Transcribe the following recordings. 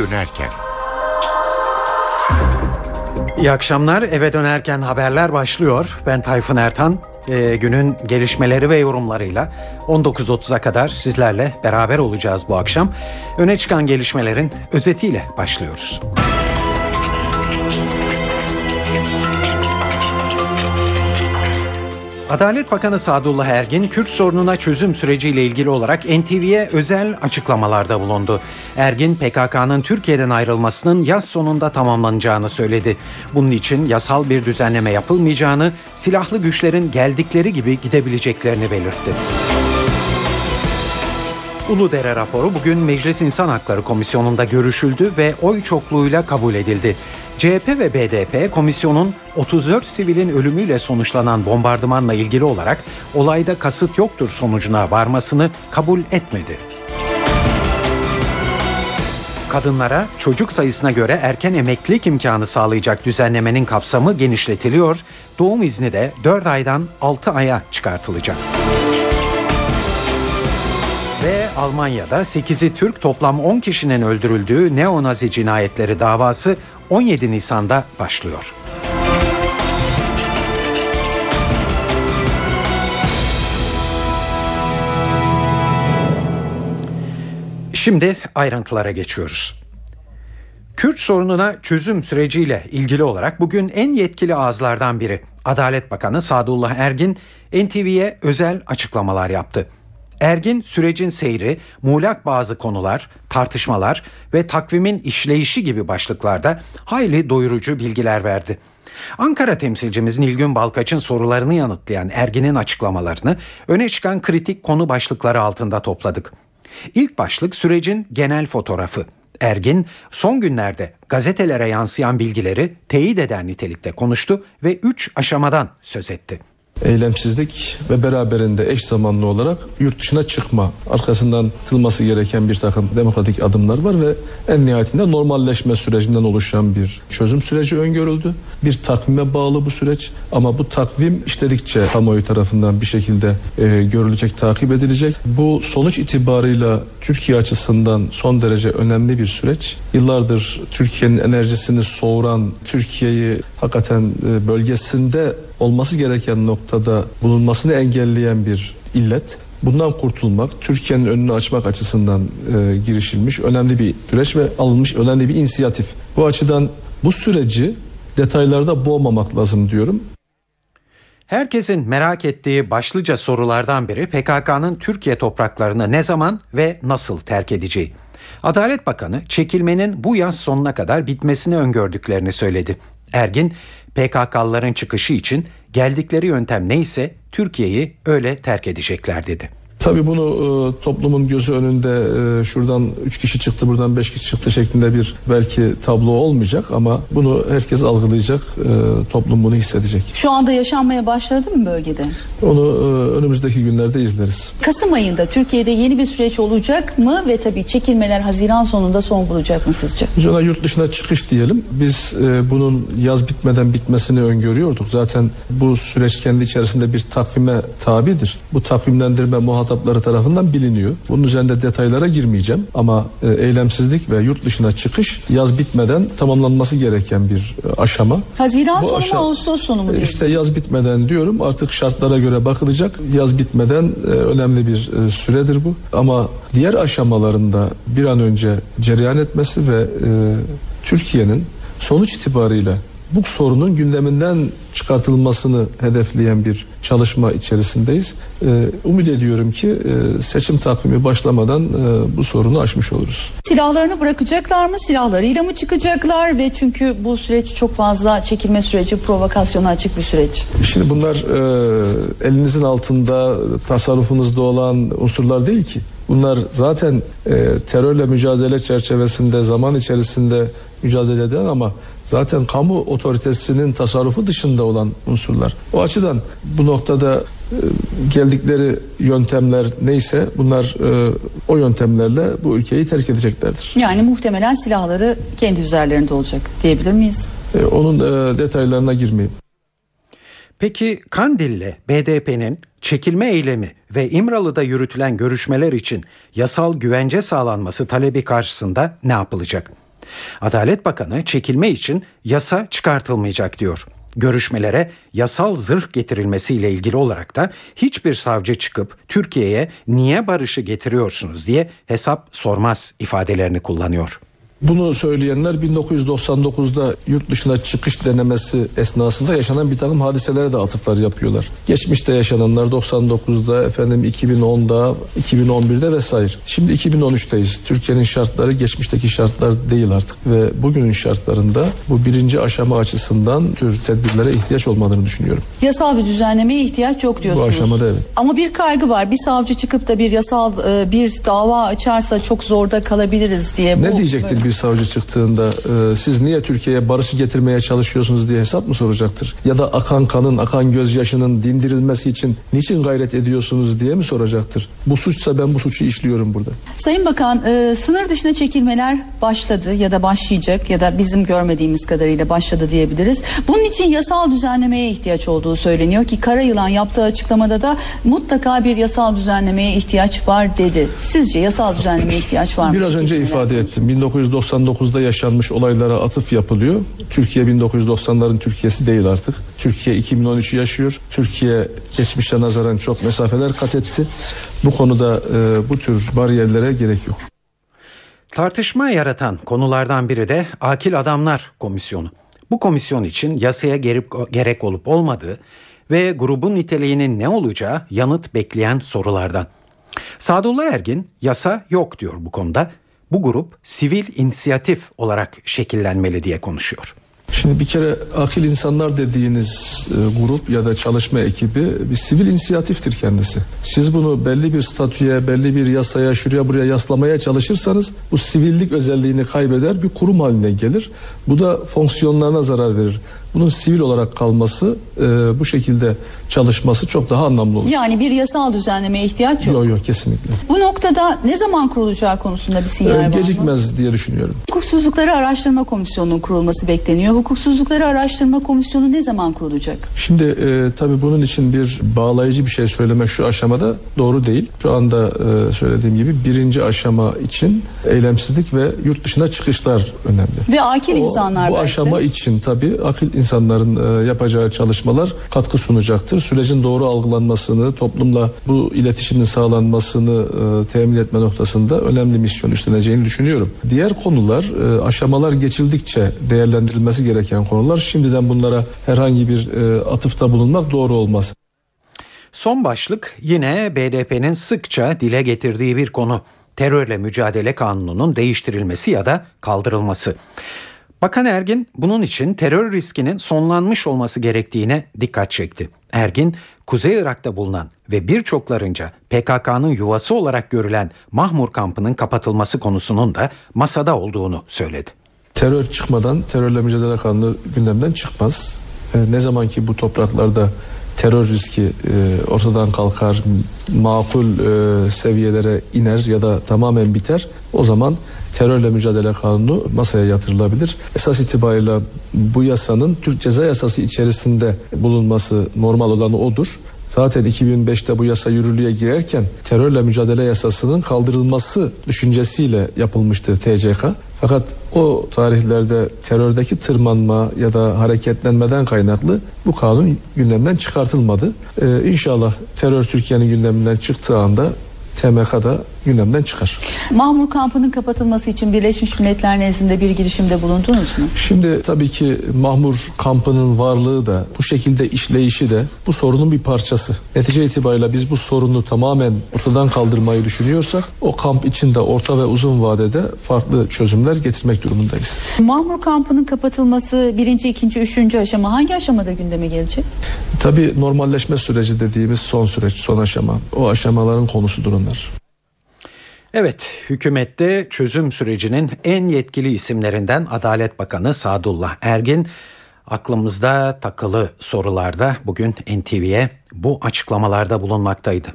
dönerken. İyi akşamlar. Eve dönerken haberler başlıyor. Ben Tayfun Ertan. Ee, günün gelişmeleri ve yorumlarıyla 19.30'a kadar sizlerle beraber olacağız bu akşam. Öne çıkan gelişmelerin özetiyle başlıyoruz. Adalet Bakanı Sadullah Ergin, Kürt sorununa çözüm süreciyle ilgili olarak NTV'ye özel açıklamalarda bulundu. Ergin, PKK'nın Türkiye'den ayrılmasının yaz sonunda tamamlanacağını söyledi. Bunun için yasal bir düzenleme yapılmayacağını, silahlı güçlerin geldikleri gibi gidebileceklerini belirtti. Uludere raporu bugün Meclis İnsan Hakları Komisyonu'nda görüşüldü ve oy çokluğuyla kabul edildi. CHP ve BDP komisyonun 34 sivilin ölümüyle sonuçlanan bombardımanla ilgili olarak olayda kasıt yoktur sonucuna varmasını kabul etmedi. Kadınlara çocuk sayısına göre erken emeklilik imkanı sağlayacak düzenlemenin kapsamı genişletiliyor, doğum izni de 4 aydan 6 aya çıkartılacak. Ve Almanya'da 8'i Türk toplam 10 kişinin öldürüldüğü neonazi cinayetleri davası 17 Nisan'da başlıyor. Şimdi ayrıntılara geçiyoruz. Kürt sorununa çözüm süreciyle ilgili olarak bugün en yetkili ağızlardan biri Adalet Bakanı Sadullah Ergin NTV'ye özel açıklamalar yaptı. Ergin sürecin seyri, muğlak bazı konular, tartışmalar ve takvimin işleyişi gibi başlıklarda hayli doyurucu bilgiler verdi. Ankara temsilcimiz Nilgün Balkaç'ın sorularını yanıtlayan Ergin'in açıklamalarını öne çıkan kritik konu başlıkları altında topladık. İlk başlık sürecin genel fotoğrafı. Ergin son günlerde gazetelere yansıyan bilgileri teyit eden nitelikte konuştu ve üç aşamadan söz etti eylemsizlik ve beraberinde eş zamanlı olarak yurt dışına çıkma arkasından atılması gereken bir takım demokratik adımlar var ve en nihayetinde normalleşme sürecinden oluşan bir çözüm süreci öngörüldü. Bir takvime bağlı bu süreç ama bu takvim işledikçe kamuoyu tarafından bir şekilde e, görülecek, takip edilecek. Bu sonuç itibarıyla Türkiye açısından son derece önemli bir süreç. Yıllardır Türkiye'nin enerjisini soğuran, Türkiye'yi hakikaten e, bölgesinde olması gereken noktada bulunmasını engelleyen bir illet. Bundan kurtulmak, Türkiye'nin önünü açmak açısından e, girişilmiş önemli bir süreç ve alınmış önemli bir inisiyatif. Bu açıdan bu süreci detaylarda boğmamak lazım diyorum. Herkesin merak ettiği başlıca sorulardan biri PKK'nın Türkiye topraklarını ne zaman ve nasıl terk edeceği. Adalet Bakanı çekilmenin bu yaz sonuna kadar bitmesini öngördüklerini söyledi. Ergin, PKK'lıların çıkışı için geldikleri yöntem neyse Türkiye'yi öyle terk edecekler dedi. Tabii bunu e, toplumun gözü önünde e, şuradan 3 kişi çıktı buradan 5 kişi çıktı şeklinde bir belki tablo olmayacak ama bunu herkes algılayacak e, toplum bunu hissedecek. Şu anda yaşanmaya başladı mı bölgede? Onu e, önümüzdeki günlerde izleriz. Kasım ayında Türkiye'de yeni bir süreç olacak mı ve tabii çekilmeler Haziran sonunda son bulacak mı sizce? Biz ona yurt dışına çıkış diyelim. Biz e, bunun yaz bitmeden bitmesini öngörüyorduk. Zaten bu süreç kendi içerisinde bir takvime tabidir. Bu takvimlendirme muhatap muhatapları tarafından biliniyor. Bunun üzerinde detaylara girmeyeceğim ama e, eylemsizlik ve yurt dışına çıkış yaz bitmeden tamamlanması gereken bir e, aşama. Haziran sonu mu Ağustos sonu mu? E, işte yaz bitmeden diyorum artık şartlara göre bakılacak. Yaz bitmeden önemli bir süredir bu. Ama diğer aşamalarında bir an önce cereyan etmesi ve Türkiye'nin sonuç itibariyle bu sorunun gündeminden çıkartılmasını hedefleyen bir çalışma içerisindeyiz. Ee, umut ediyorum ki e, seçim takvimi başlamadan e, bu sorunu aşmış oluruz. Silahlarını bırakacaklar mı? Silahlarıyla mı çıkacaklar? Ve çünkü bu süreç çok fazla çekilme süreci, provokasyona açık bir süreç. Şimdi bunlar e, elinizin altında, tasarrufunuzda olan unsurlar değil ki. Bunlar zaten e, terörle mücadele çerçevesinde zaman içerisinde mücadele eden ama zaten kamu otoritesinin tasarrufu dışında olan unsurlar. O açıdan bu noktada e, geldikleri yöntemler neyse bunlar e, o yöntemlerle bu ülkeyi terk edeceklerdir. Yani muhtemelen silahları kendi üzerlerinde olacak diyebilir miyiz? E, onun detaylarına girmeyeyim. Peki Kandil'le BDP'nin çekilme eylemi ve İmralı'da yürütülen görüşmeler için yasal güvence sağlanması talebi karşısında ne yapılacak? Adalet Bakanı çekilme için yasa çıkartılmayacak diyor. Görüşmelere yasal zırh getirilmesiyle ilgili olarak da hiçbir savcı çıkıp Türkiye'ye niye barışı getiriyorsunuz diye hesap sormaz ifadelerini kullanıyor. Bunu söyleyenler 1999'da yurt dışına çıkış denemesi esnasında yaşanan bir takım hadiselere de atıflar yapıyorlar. Geçmişte yaşananlar 99'da, efendim 2010'da, 2011'de vesaire. Şimdi 2013'teyiz. Türkiye'nin şartları geçmişteki şartlar değil artık ve bugünün şartlarında bu birinci aşama açısından tür tedbirlere ihtiyaç olmadığını düşünüyorum. Yasal bir düzenlemeye ihtiyaç yok diyorsunuz. Bu aşamada evet. Ama bir kaygı var. Bir savcı çıkıp da bir yasal e, bir dava açarsa çok zorda kalabiliriz diye. Ne Bu- diyecektir bir savcı çıktığında e, siz niye Türkiye'ye barışı getirmeye çalışıyorsunuz diye hesap mı soracaktır? Ya da akan kanın, akan gözyaşının dindirilmesi için niçin gayret ediyorsunuz diye mi soracaktır? Bu suçsa ben bu suçu işliyorum burada. Sayın Bakan e, sınır dışına çekilmeler başladı ya da başlayacak ya da bizim görmediğimiz kadarıyla başladı diyebiliriz. Bunun için yasal düzenlemeye ihtiyaç olduğu söyleniyor ki Karayılan yaptığı açıklamada da mutlaka bir yasal düzenlemeye ihtiyaç var dedi. Sizce yasal düzenlemeye ihtiyaç var mı? Biraz önce ifade ettim. 1999'da yaşanmış olaylara atıf yapılıyor. Türkiye 1990'ların Türkiye'si değil artık. Türkiye 2013'ü yaşıyor. Türkiye geçmişe nazaran çok mesafeler kat etti. Bu konuda e, bu tür bariyerlere gerek yok. Tartışma yaratan konulardan biri de Akil Adamlar Komisyonu. Bu komisyon için yasaya gerip, gerek olup olmadığı ve grubun niteliğinin ne olacağı yanıt bekleyen sorulardan. Sadullah Ergin yasa yok diyor bu konuda. Bu grup sivil inisiyatif olarak şekillenmeli diye konuşuyor. Şimdi bir kere akil insanlar dediğiniz e, grup ya da çalışma ekibi bir sivil inisiyatiftir kendisi. Siz bunu belli bir statüye, belli bir yasaya, şuraya buraya yaslamaya çalışırsanız bu sivillik özelliğini kaybeder, bir kurum haline gelir. Bu da fonksiyonlarına zarar verir. Bunun sivil olarak kalması, e, bu şekilde çalışması çok daha anlamlı olur. Yani bir yasal düzenlemeye ihtiyaç yok. Yok yok kesinlikle. Bu noktada ne zaman kurulacağı konusunda bir sinyal E, var mı? gecikmez diye düşünüyorum. Hukuksuzlukları Araştırma Komisyonu'nun kurulması bekleniyor. Hukuksuzlukları Araştırma Komisyonu ne zaman kurulacak? Şimdi e, tabii bunun için bir bağlayıcı bir şey söylemek şu aşamada doğru değil. Şu anda e, söylediğim gibi birinci aşama için eylemsizlik ve yurt dışına çıkışlar önemli. Ve akil O- insanlar bu belki aşama için tabii akıl insanların e, yapacağı çalışmalar katkı sunacaktır. Sürecin doğru algılanmasını, toplumla bu iletişimin sağlanmasını e, temin etme noktasında önemli misyon üstleneceğini düşünüyorum. Diğer konular e, aşamalar geçildikçe değerlendirilmesi gereken konular. Şimdiden bunlara herhangi bir atıfta bulunmak doğru olmaz. Son başlık yine BDP'nin sıkça dile getirdiği bir konu. Terörle mücadele kanununun değiştirilmesi ya da kaldırılması. Bakan Ergin bunun için terör riskinin sonlanmış olması gerektiğine dikkat çekti. Ergin, Kuzey Irak'ta bulunan ve birçoklarınca PKK'nın yuvası olarak görülen Mahmur kampının kapatılması konusunun da masada olduğunu söyledi. Terör çıkmadan terörle mücadele kanunu gündemden çıkmaz. E, ne zaman ki bu topraklarda terör riski e, ortadan kalkar, makul e, seviyelere iner ya da tamamen biter, o zaman terörle mücadele kanunu masaya yatırılabilir. Esas itibariyle bu yasanın Türk Ceza Yasası içerisinde bulunması normal olanı odur. Zaten 2005'te bu yasa yürürlüğe girerken terörle mücadele yasasının kaldırılması düşüncesiyle yapılmıştı TCK. Fakat o tarihlerde terördeki tırmanma ya da hareketlenmeden kaynaklı bu kanun gündemden çıkartılmadı. Ee, inşallah terör Türkiye'nin gündeminden çıktığı anda TMK da gündemden çıkar. Mahmur kampının kapatılması için Birleşmiş Milletler nezdinde bir girişimde bulundunuz mu? Şimdi tabii ki Mahmur kampının varlığı da bu şekilde işleyişi de bu sorunun bir parçası. Netice itibariyle biz bu sorunu tamamen ortadan kaldırmayı düşünüyorsak o kamp için de orta ve uzun vadede farklı çözümler getirmek durumundayız. Mahmur kampının kapatılması birinci, ikinci, üçüncü aşama hangi aşamada gündeme gelecek? Tabii normalleşme süreci dediğimiz son süreç, son aşama. O aşamaların konusudur onlar. Evet, hükümette çözüm sürecinin en yetkili isimlerinden Adalet Bakanı Sadullah Ergin aklımızda takılı sorularda bugün NTV'ye bu açıklamalarda bulunmaktaydı.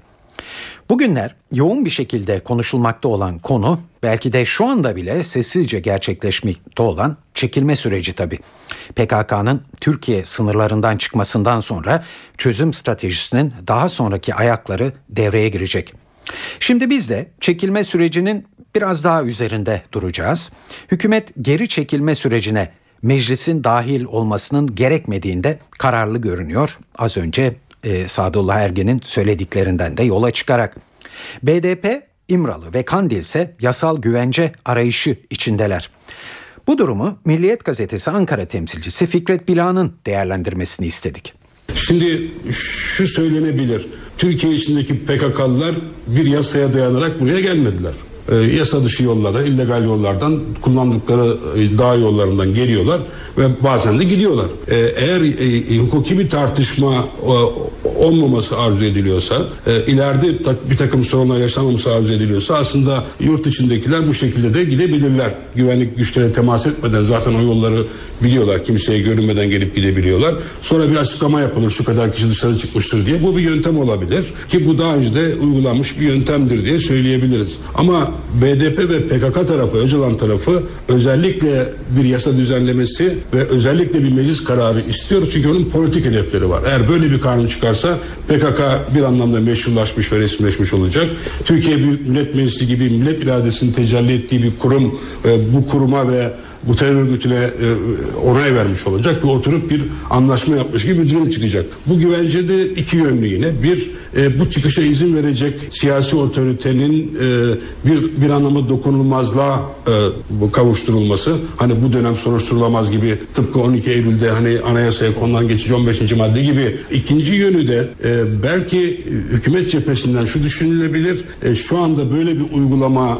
Bugünler yoğun bir şekilde konuşulmakta olan konu belki de şu anda bile sessizce gerçekleşmekte olan çekilme süreci tabii. PKK'nın Türkiye sınırlarından çıkmasından sonra çözüm stratejisinin daha sonraki ayakları devreye girecek. Şimdi biz de çekilme sürecinin biraz daha üzerinde duracağız. Hükümet geri çekilme sürecine meclisin dahil olmasının gerekmediğinde kararlı görünüyor. Az önce e, Sadullah Ergen'in söylediklerinden de yola çıkarak. BDP, İmralı ve Kandil ise yasal güvence arayışı içindeler. Bu durumu Milliyet Gazetesi Ankara temsilcisi Fikret Bila'nın değerlendirmesini istedik. Şimdi şu söylenebilir. Türkiye içindeki PKK'lılar bir yasaya dayanarak buraya gelmediler. E, yasa dışı yollardan, illegal yollardan, kullandıkları e, dağ yollarından geliyorlar ve bazen de gidiyorlar. E, eğer e, hukuki bir tartışma e, olmaması arzu ediliyorsa, e, ileride ta, bir takım sorunlar yaşanmaması arzu ediliyorsa aslında yurt içindekiler bu şekilde de gidebilirler. Güvenlik güçlerine temas etmeden zaten o yolları biliyorlar. Kimseye görünmeden gelip gidebiliyorlar. Sonra bir açıklama yapılır şu kadar kişi dışarı çıkmıştır diye. Bu bir yöntem olabilir ki bu daha önce de uygulanmış bir yöntemdir diye söyleyebiliriz. Ama BDP ve PKK tarafı, Öcalan tarafı özellikle bir yasa düzenlemesi ve özellikle bir meclis kararı istiyor. Çünkü onun politik hedefleri var. Eğer böyle bir kanun çıkarsa PKK bir anlamda meşrulaşmış ve resmileşmiş olacak. Türkiye Büyük Millet Meclisi gibi millet iradesini tecelli ettiği bir kurum e, bu kuruma ve bu terör örgütüne e, onay vermiş olacak ve oturup bir anlaşma yapmış gibi bir durum çıkacak. Bu güvence de iki yönlü yine. Bir, e, bu çıkışa izin verecek siyasi otoritenin e, bir bir anlamda dokunulmazlığa e, kavuşturulması. Hani bu dönem soruşturulamaz gibi tıpkı 12 Eylül'de hani anayasaya konulan geçici 15. madde gibi. İkinci yönü de e, belki hükümet cephesinden şu düşünülebilir. E, şu anda böyle bir uygulama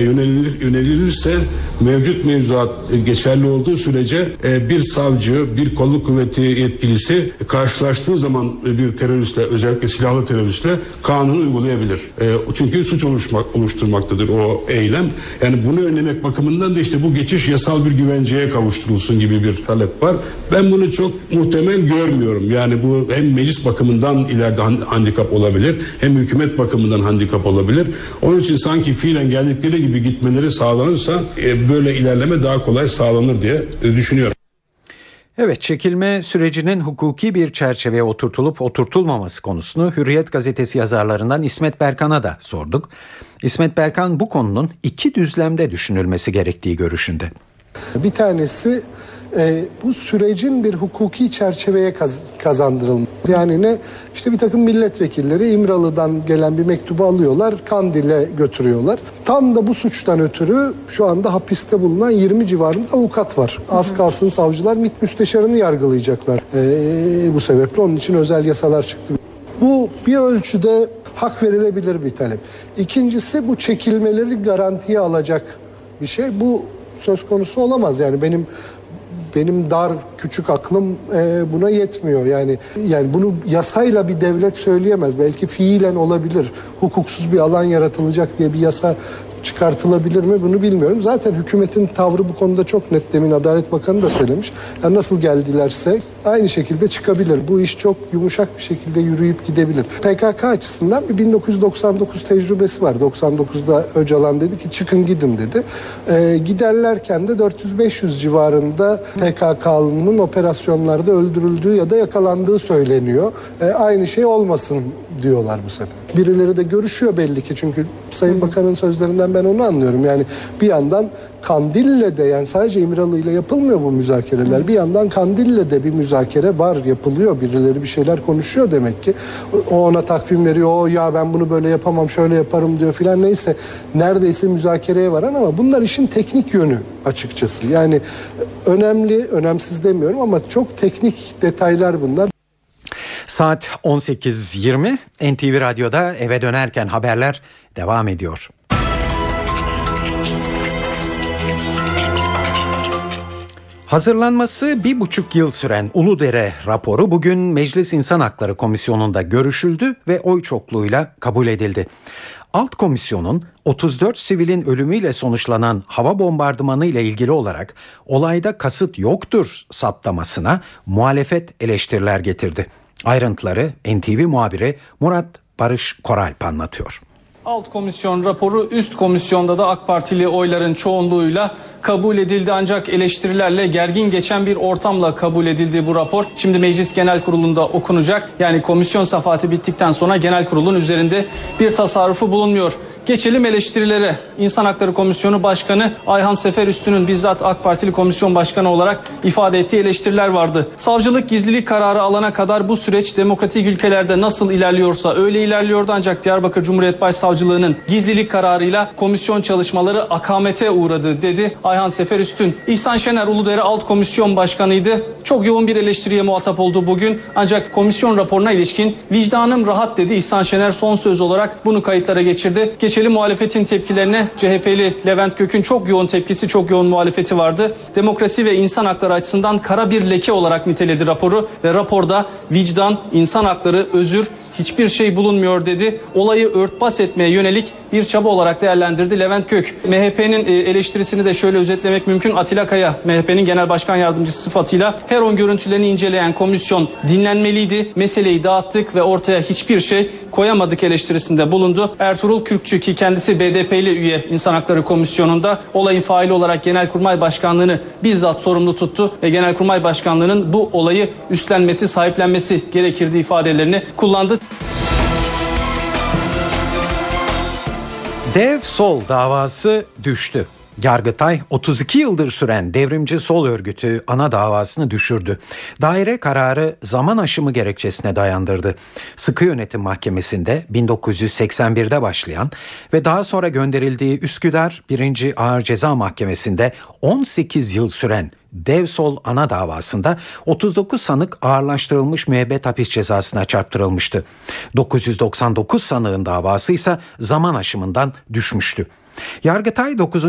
yönelilir, yönelilirse mevcut mevzuat geçerli olduğu sürece e, bir savcı, bir kolluk kuvveti yetkilisi karşılaştığı zaman bir teröristle özellikle silahlı teröristle kanunu uygulayabilir. E, çünkü suç oluşmak, oluşturmaktadır o eylem. Yani bunu önlemek bakımından da işte bu geçiş yasal bir güvenceye kavuşturulsun gibi bir talep var. Ben bunu çok muhtemel görmüyorum. Yani bu hem meclis bakımından ileride handikap olabilir hem hükümet bakımından handikap olabilir. Onun için sanki fiilen geldi istedikleri gibi gitmeleri sağlanırsa e, böyle ilerleme daha kolay sağlanır diye e, düşünüyorum. Evet çekilme sürecinin hukuki bir çerçeveye oturtulup oturtulmaması konusunu Hürriyet gazetesi yazarlarından İsmet Berkan'a da sorduk. İsmet Berkan bu konunun iki düzlemde düşünülmesi gerektiği görüşünde. Bir tanesi e, bu sürecin bir hukuki çerçeveye kaz, kazandırılması. Yani ne? İşte bir takım milletvekilleri İmralı'dan gelen bir mektubu alıyorlar, Kandil'e götürüyorlar. Tam da bu suçtan ötürü şu anda hapiste bulunan 20 civarında avukat var. Az kalsın savcılar MİT müsteşarını yargılayacaklar. E, bu sebeple onun için özel yasalar çıktı. Bu bir ölçüde hak verilebilir bir talep. İkincisi bu çekilmeleri garantiye alacak bir şey. Bu söz konusu olamaz. Yani benim benim dar küçük aklım e, buna yetmiyor. Yani yani bunu yasayla bir devlet söyleyemez. Belki fiilen olabilir. Hukuksuz bir alan yaratılacak diye bir yasa çıkartılabilir mi bunu bilmiyorum. Zaten hükümetin tavrı bu konuda çok net. Demin Adalet Bakanı da söylemiş. Yani nasıl geldilerse aynı şekilde çıkabilir. Bu iş çok yumuşak bir şekilde yürüyüp gidebilir. PKK açısından bir 1999 tecrübesi var. 99'da Öcalan dedi ki çıkın gidin dedi. Ee, giderlerken de 400-500 civarında PKK'lının operasyonlarda öldürüldüğü ya da yakalandığı söyleniyor. Ee, aynı şey olmasın diyorlar bu sefer. Birileri de görüşüyor belli ki çünkü Sayın Bakan'ın sözlerinden ben onu anlıyorum. Yani bir yandan Kandil'le de yani sadece İmralı ile yapılmıyor bu müzakereler. Bir yandan Kandil'le de bir müzakere var yapılıyor. Birileri bir şeyler konuşuyor demek ki. O ona takvim veriyor. O ya ben bunu böyle yapamam şöyle yaparım diyor filan neyse. Neredeyse müzakereye varan ama bunlar işin teknik yönü açıkçası. Yani önemli, önemsiz demiyorum ama çok teknik detaylar bunlar. Saat 18.20 NTV Radyo'da eve dönerken haberler devam ediyor. Hazırlanması bir buçuk yıl süren Uludere raporu bugün Meclis İnsan Hakları Komisyonu'nda görüşüldü ve oy çokluğuyla kabul edildi. Alt komisyonun 34 sivilin ölümüyle sonuçlanan hava bombardımanı ile ilgili olarak olayda kasıt yoktur saptamasına muhalefet eleştiriler getirdi. Ayrıntıları NTV muhabiri Murat Barış Koralp anlatıyor. Alt komisyon raporu üst komisyonda da AK Partili oyların çoğunluğuyla kabul edildi ancak eleştirilerle gergin geçen bir ortamla kabul edildi bu rapor. Şimdi Meclis Genel Kurulu'nda okunacak. Yani komisyon safhati bittikten sonra genel kurulun üzerinde bir tasarrufu bulunmuyor. Geçelim eleştirilere. İnsan Hakları Komisyonu Başkanı Ayhan Seferüstü'nün bizzat AK Partili komisyon başkanı olarak ifade ettiği eleştiriler vardı. Savcılık gizlilik kararı alana kadar bu süreç demokratik ülkelerde nasıl ilerliyorsa öyle ilerliyordu ancak Diyarbakır Cumhuriyet Başsavcılığı'nın gizlilik kararıyla komisyon çalışmaları akamete uğradı dedi Ayhan Seferüstün. İhsan Şener Uludere Alt Komisyon Başkanıydı. Çok yoğun bir eleştiriye muhatap oldu bugün. Ancak komisyon raporuna ilişkin vicdanım rahat dedi İhsan Şener son söz olarak bunu kayıtlara geçirdi. Geçelim muhalefetin tepkilerine. CHP'li Levent Gök'ün çok yoğun tepkisi, çok yoğun muhalefeti vardı. Demokrasi ve insan hakları açısından kara bir leke olarak niteledi raporu ve raporda vicdan, insan hakları, özür hiçbir şey bulunmuyor dedi. Olayı örtbas etmeye yönelik bir çaba olarak değerlendirdi Levent Kök. MHP'nin e, eleştirisini de şöyle özetlemek mümkün. Atilla Kaya, MHP'nin genel başkan yardımcısı sıfatıyla Heron görüntülerini inceleyen komisyon dinlenmeliydi. Meseleyi dağıttık ve ortaya hiçbir şey koyamadık eleştirisinde bulundu. Ertuğrul Kürkçü ki kendisi BDP'li üye İnsan Hakları Komisyonu'nda olayın faili olarak Genelkurmay Başkanlığı'nı bizzat sorumlu tuttu ve Genelkurmay Başkanlığı'nın bu olayı üstlenmesi, sahiplenmesi gerekirdi ifadelerini kullandı. Dev Sol davası düştü. Yargıtay 32 yıldır süren devrimci sol örgütü ana davasını düşürdü. Daire kararı zaman aşımı gerekçesine dayandırdı. Sıkı Yönetim Mahkemesi'nde 1981'de başlayan ve daha sonra gönderildiği Üsküdar 1. Ağır Ceza Mahkemesi'nde 18 yıl süren Dev Sol ana davasında 39 sanık ağırlaştırılmış müebbet hapis cezasına çarptırılmıştı. 999 sanığın davası ise zaman aşımından düşmüştü. Yargıtay 9.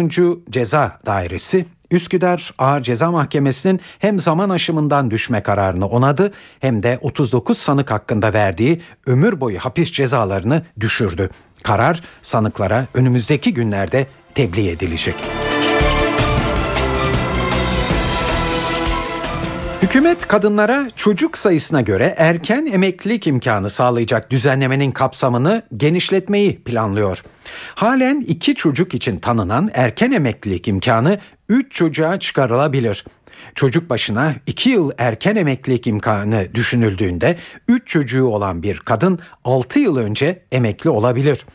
Ceza Dairesi Üsküdar Ağır Ceza Mahkemesi'nin hem zaman aşımından düşme kararını onadı hem de 39 sanık hakkında verdiği ömür boyu hapis cezalarını düşürdü. Karar sanıklara önümüzdeki günlerde tebliğ edilecek. Hükümet kadınlara çocuk sayısına göre erken emeklilik imkanı sağlayacak düzenlemenin kapsamını genişletmeyi planlıyor. Halen iki çocuk için tanınan erken emeklilik imkanı 3 çocuğa çıkarılabilir. Çocuk başına 2 yıl erken emeklilik imkanı düşünüldüğünde 3 çocuğu olan bir kadın 6 yıl önce emekli olabilir.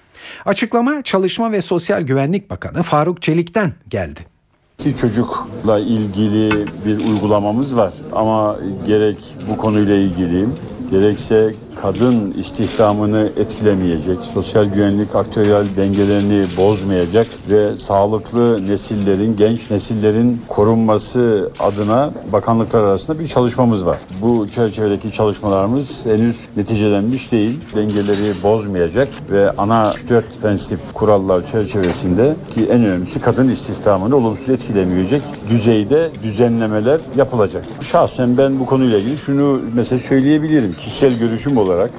Açıklama Çalışma ve Sosyal Güvenlik Bakanı Faruk Çelik'ten geldi. İki çocukla ilgili bir uygulamamız var. Ama gerek bu konuyla ilgili gerekse kadın istihdamını etkilemeyecek, sosyal güvenlik aktörel dengelerini bozmayacak ve sağlıklı nesillerin, genç nesillerin korunması adına bakanlıklar arasında bir çalışmamız var. Bu çerçevedeki çalışmalarımız henüz neticelenmiş değil. Dengeleri bozmayacak ve ana 3-4 prensip kurallar çerçevesinde ki en önemlisi kadın istihdamını olumsuz etkilemeyecek düzeyde düzenlemeler yapılacak. Şahsen ben bu konuyla ilgili şunu mesela söyleyebilirim. Kişisel görüşüm olarak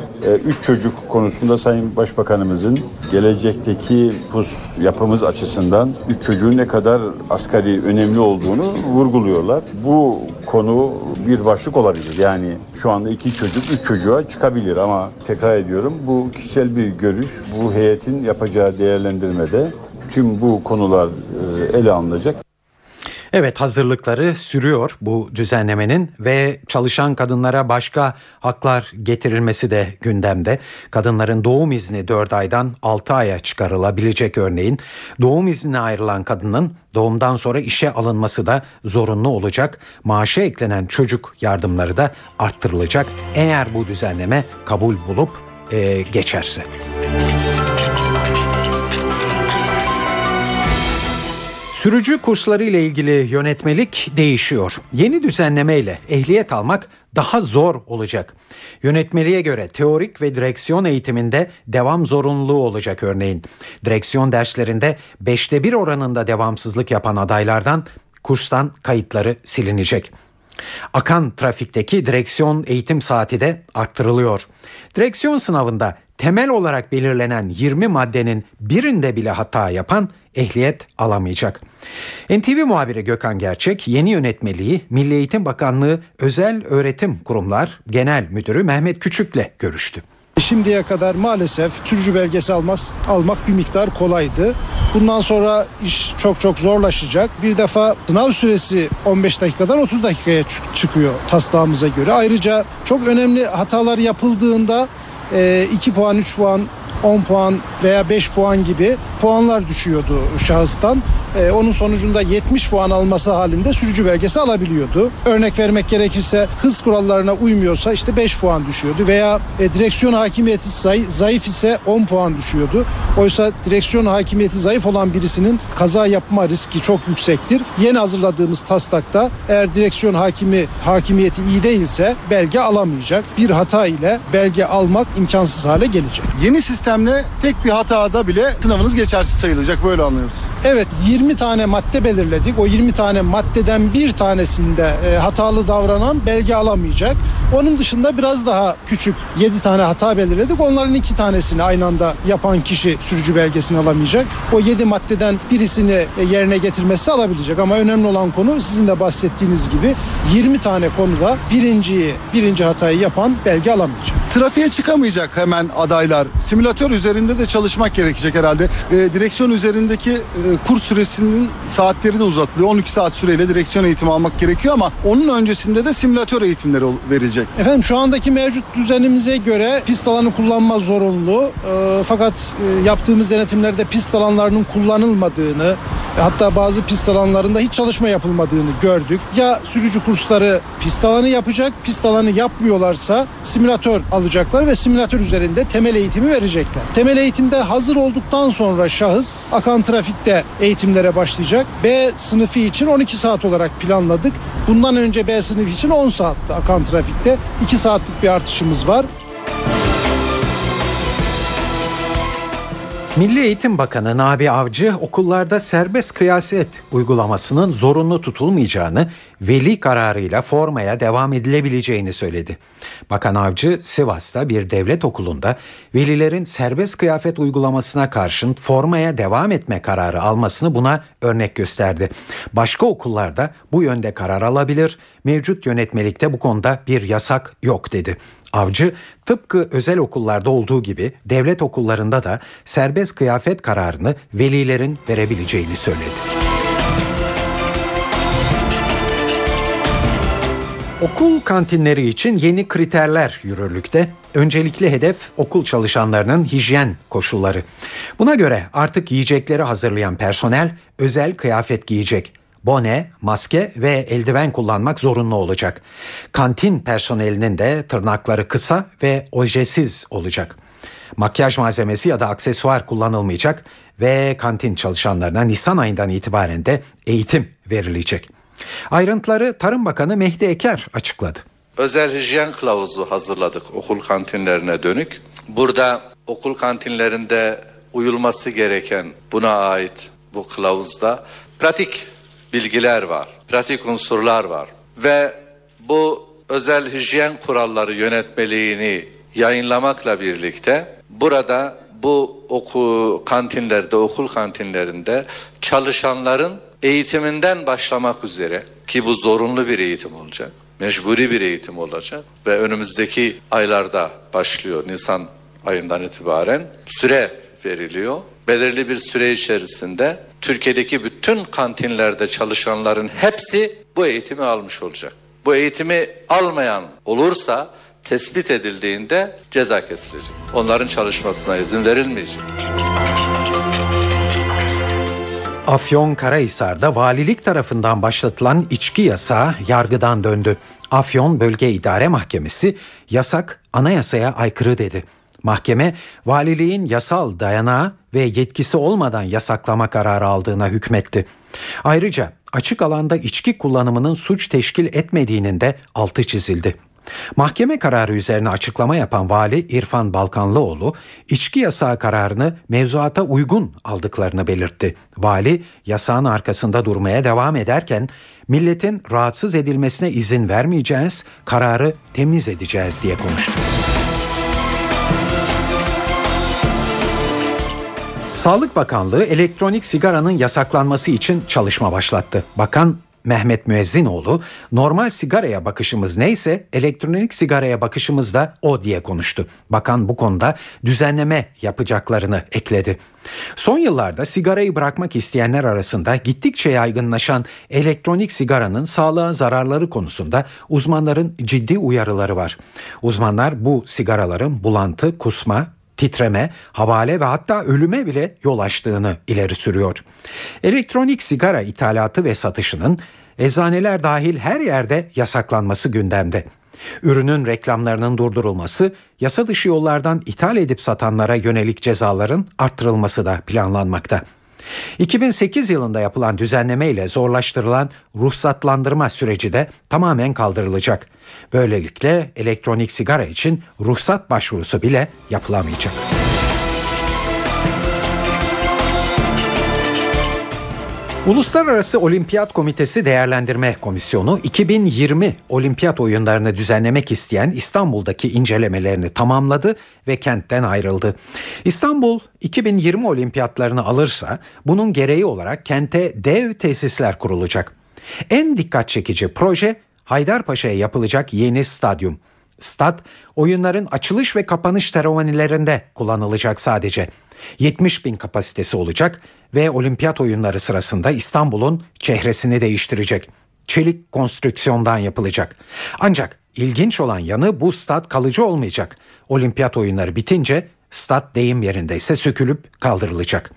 3 çocuk konusunda Sayın Başbakanımızın gelecekteki pus yapımız açısından 3 çocuğun ne kadar asgari önemli olduğunu vurguluyorlar. Bu konu bir başlık olabilir. Yani şu anda iki çocuk üç çocuğa çıkabilir ama tekrar ediyorum bu kişisel bir görüş. Bu heyetin yapacağı değerlendirmede tüm bu konular e, ele alınacak. Evet hazırlıkları sürüyor bu düzenlemenin ve çalışan kadınlara başka haklar getirilmesi de gündemde. Kadınların doğum izni 4 aydan 6 aya çıkarılabilecek örneğin. Doğum iznine ayrılan kadının doğumdan sonra işe alınması da zorunlu olacak. Maaşa eklenen çocuk yardımları da arttırılacak eğer bu düzenleme kabul bulup e, geçerse. Sürücü kursları ile ilgili yönetmelik değişiyor. Yeni düzenleme ile ehliyet almak daha zor olacak. Yönetmeliğe göre teorik ve direksiyon eğitiminde devam zorunluluğu olacak örneğin. Direksiyon derslerinde 5'te 1 oranında devamsızlık yapan adaylardan kurstan kayıtları silinecek. Akan trafikteki direksiyon eğitim saati de arttırılıyor. Direksiyon sınavında temel olarak belirlenen 20 maddenin birinde bile hata yapan ehliyet alamayacak. NTV muhabiri Gökhan Gerçek yeni yönetmeliği Milli Eğitim Bakanlığı Özel Öğretim Kurumlar Genel Müdürü Mehmet Küçük'le görüştü. Şimdiye kadar maalesef sürücü belgesi almaz, almak bir miktar kolaydı. Bundan sonra iş çok çok zorlaşacak. Bir defa sınav süresi 15 dakikadan 30 dakikaya çıkıyor taslağımıza göre. Ayrıca çok önemli hatalar yapıldığında 2 puan 3 puan 10 puan veya 5 puan gibi puanlar düşüyordu şahıstan. Ee, onun sonucunda 70 puan alması halinde sürücü belgesi alabiliyordu. Örnek vermek gerekirse hız kurallarına uymuyorsa işte 5 puan düşüyordu veya e, direksiyon hakimiyeti zayıf, ise 10 puan düşüyordu. Oysa direksiyon hakimiyeti zayıf olan birisinin kaza yapma riski çok yüksektir. Yeni hazırladığımız taslakta eğer direksiyon hakimi hakimiyeti iyi değilse belge alamayacak. Bir hata ile belge almak imkansız hale gelecek. Yeni sistemle tek bir hatada bile sınavınız geçersiz sayılacak böyle anlıyoruz. Evet 20 tane madde belirledik. O 20 tane maddeden bir tanesinde e, hatalı davranan belge alamayacak. Onun dışında biraz daha küçük 7 tane hata belirledik. Onların iki tanesini aynı anda yapan kişi sürücü belgesini alamayacak. O 7 maddeden birisini e, yerine getirmesi alabilecek. Ama önemli olan konu sizin de bahsettiğiniz gibi 20 tane konuda birinciyi, birinci hatayı yapan belge alamayacak. Trafiğe çıkamayacak hemen adaylar. Simülatör üzerinde de çalışmak gerekecek herhalde. E, direksiyon üzerindeki e, kurs süresinin saatleri de uzatılıyor. 12 saat süreyle direksiyon eğitimi almak gerekiyor ama onun öncesinde de simülatör eğitimleri verilecek. Efendim şu andaki mevcut düzenimize göre pist alanı kullanma zorunlu. Ee, fakat e, yaptığımız denetimlerde pist alanlarının kullanılmadığını e, hatta bazı pist alanlarında hiç çalışma yapılmadığını gördük. Ya sürücü kursları pist alanı yapacak, pist alanı yapmıyorlarsa simülatör alacaklar ve simülatör üzerinde temel eğitimi verecekler. Temel eğitimde hazır olduktan sonra şahıs akan trafikte eğitimlere başlayacak. B sınıfı için 12 saat olarak planladık. Bundan önce B sınıfı için 10 saatte akan trafikte 2 saatlik bir artışımız var. Milli Eğitim Bakanı Nabi Avcı okullarda serbest kıyaset uygulamasının zorunlu tutulmayacağını, veli kararıyla formaya devam edilebileceğini söyledi. Bakan Avcı Sivas'ta bir devlet okulunda velilerin serbest kıyafet uygulamasına karşın formaya devam etme kararı almasını buna örnek gösterdi. Başka okullarda bu yönde karar alabilir, mevcut yönetmelikte bu konuda bir yasak yok dedi. Avcı tıpkı özel okullarda olduğu gibi devlet okullarında da serbest kıyafet kararını velilerin verebileceğini söyledi. Okul kantinleri için yeni kriterler yürürlükte. Öncelikli hedef okul çalışanlarının hijyen koşulları. Buna göre artık yiyecekleri hazırlayan personel özel kıyafet giyecek bone, maske ve eldiven kullanmak zorunlu olacak. Kantin personelinin de tırnakları kısa ve ojesiz olacak. Makyaj malzemesi ya da aksesuar kullanılmayacak ve kantin çalışanlarına Nisan ayından itibaren de eğitim verilecek. Ayrıntıları Tarım Bakanı Mehdi Eker açıkladı. Özel hijyen kılavuzu hazırladık okul kantinlerine dönük. Burada okul kantinlerinde uyulması gereken buna ait bu kılavuzda pratik bilgiler var, pratik unsurlar var ve bu özel hijyen kuralları yönetmeliğini yayınlamakla birlikte burada bu okul kantinlerde, okul kantinlerinde çalışanların eğitiminden başlamak üzere ki bu zorunlu bir eğitim olacak, mecburi bir eğitim olacak ve önümüzdeki aylarda başlıyor Nisan ayından itibaren. Süre veriliyor. Belirli bir süre içerisinde Türkiye'deki bütün kantinlerde çalışanların hepsi bu eğitimi almış olacak. Bu eğitimi almayan olursa tespit edildiğinde ceza kesilecek. Onların çalışmasına izin verilmeyecek. Afyon Karahisar'da valilik tarafından başlatılan içki yasağı yargıdan döndü. Afyon Bölge İdare Mahkemesi yasak anayasaya aykırı dedi. Mahkeme valiliğin yasal dayanağı ve yetkisi olmadan yasaklama kararı aldığına hükmetti. Ayrıca açık alanda içki kullanımının suç teşkil etmediğinin de altı çizildi. Mahkeme kararı üzerine açıklama yapan vali İrfan Balkanlıoğlu, içki yasağı kararını mevzuata uygun aldıklarını belirtti. Vali yasağın arkasında durmaya devam ederken milletin rahatsız edilmesine izin vermeyeceğiz, kararı temiz edeceğiz diye konuştu. Sağlık Bakanlığı elektronik sigaranın yasaklanması için çalışma başlattı. Bakan Mehmet Müezzinoğlu normal sigaraya bakışımız neyse elektronik sigaraya bakışımız da o diye konuştu. Bakan bu konuda düzenleme yapacaklarını ekledi. Son yıllarda sigarayı bırakmak isteyenler arasında gittikçe yaygınlaşan elektronik sigaranın sağlığa zararları konusunda uzmanların ciddi uyarıları var. Uzmanlar bu sigaraların bulantı, kusma, titreme, havale ve hatta ölüme bile yol açtığını ileri sürüyor. Elektronik sigara ithalatı ve satışının eczaneler dahil her yerde yasaklanması gündemde. Ürünün reklamlarının durdurulması, yasa dışı yollardan ithal edip satanlara yönelik cezaların arttırılması da planlanmakta. 2008 yılında yapılan düzenleme ile zorlaştırılan ruhsatlandırma süreci de tamamen kaldırılacak. Böylelikle elektronik sigara için ruhsat başvurusu bile yapılamayacak. Uluslararası Olimpiyat Komitesi Değerlendirme Komisyonu 2020 olimpiyat oyunlarını düzenlemek isteyen İstanbul'daki incelemelerini tamamladı ve kentten ayrıldı. İstanbul 2020 olimpiyatlarını alırsa bunun gereği olarak kente dev tesisler kurulacak. En dikkat çekici proje Haydarpaşa'ya yapılacak yeni stadyum. Stat oyunların açılış ve kapanış seremonilerinde kullanılacak sadece. 70 bin kapasitesi olacak ve olimpiyat oyunları sırasında İstanbul'un çehresini değiştirecek. Çelik konstrüksiyondan yapılacak. Ancak ilginç olan yanı bu stat kalıcı olmayacak. Olimpiyat oyunları bitince stat deyim yerinde ise sökülüp kaldırılacak.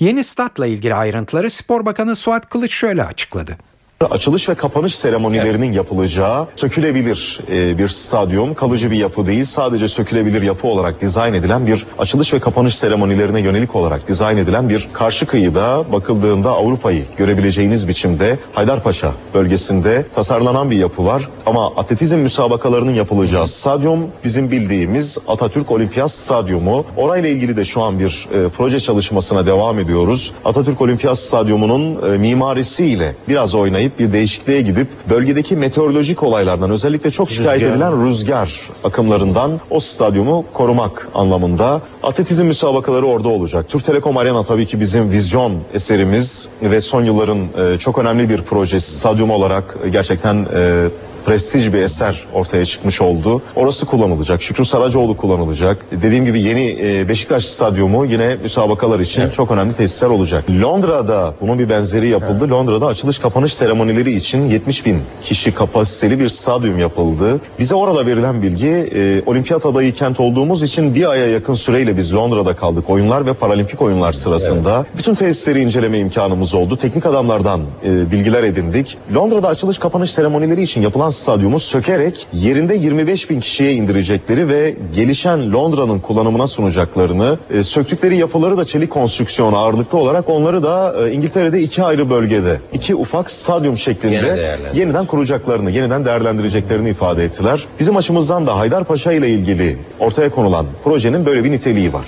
Yeni statla ilgili ayrıntıları Spor Bakanı Suat Kılıç şöyle açıkladı. Açılış ve kapanış seremonilerinin yapılacağı sökülebilir e, bir stadyum, kalıcı bir yapı değil, sadece sökülebilir yapı olarak dizayn edilen bir açılış ve kapanış seremonilerine yönelik olarak dizayn edilen bir karşı kıyıda bakıldığında Avrupa'yı görebileceğiniz biçimde Haydarpaşa bölgesinde tasarlanan bir yapı var. Ama atletizm müsabakalarının yapılacağı stadyum bizim bildiğimiz Atatürk Olimpiyat Stadyumu. Orayla ilgili de şu an bir e, proje çalışmasına devam ediyoruz. Atatürk Olimpiyat Stadyumu'nun e, mimarisiyle biraz oynayıp bir değişikliğe gidip bölgedeki meteorolojik olaylardan özellikle çok şikayet Rüzgar. edilen rüzgar akımlarından o stadyumu korumak anlamında atletizm müsabakaları orada olacak. Türk Telekom Arena tabii ki bizim vizyon eserimiz ve son yılların e, çok önemli bir projesi. Stadyum olarak gerçekten e, prestij bir eser ortaya çıkmış oldu. Orası kullanılacak. Şükrü Saracoğlu kullanılacak. Dediğim gibi yeni e, Beşiktaş Stadyumu yine müsabakalar için çok önemli tesisler olacak. Londra'da bunun bir benzeri yapıldı. Londra'da açılış kapanış seremonileri için 70 bin kişi kapasiteli bir stadyum yapıldı. Bize orada verilen bilgi e, olimpiyat adayı kent olduğumuz için bir aya yakın süreyle biz Londra'da kaldık. Oyunlar ve paralimpik oyunlar sırasında. Bütün tesisleri inceleme imkanımız oldu. Teknik adamlardan e, bilgiler edindik. Londra'da açılış kapanış seremonileri için yapılan stadyumu sökerek yerinde 25 bin kişiye indirecekleri ve gelişen Londra'nın kullanımına sunacaklarını, e, söktükleri yapıları da çelik konstrüksiyon ağırlıklı olarak onları da e, İngiltere'de iki ayrı bölgede, iki ufak stadyum şeklinde yeniden kuracaklarını, yeniden değerlendireceklerini ifade ettiler. Bizim açımızdan da Haydarpaşa ile ilgili ortaya konulan projenin böyle bir niteliği var.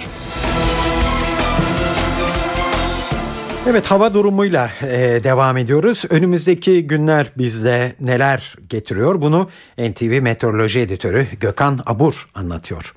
Evet hava durumuyla e, devam ediyoruz. Önümüzdeki günler bizde neler getiriyor bunu NTV Meteoroloji Editörü Gökhan Abur anlatıyor.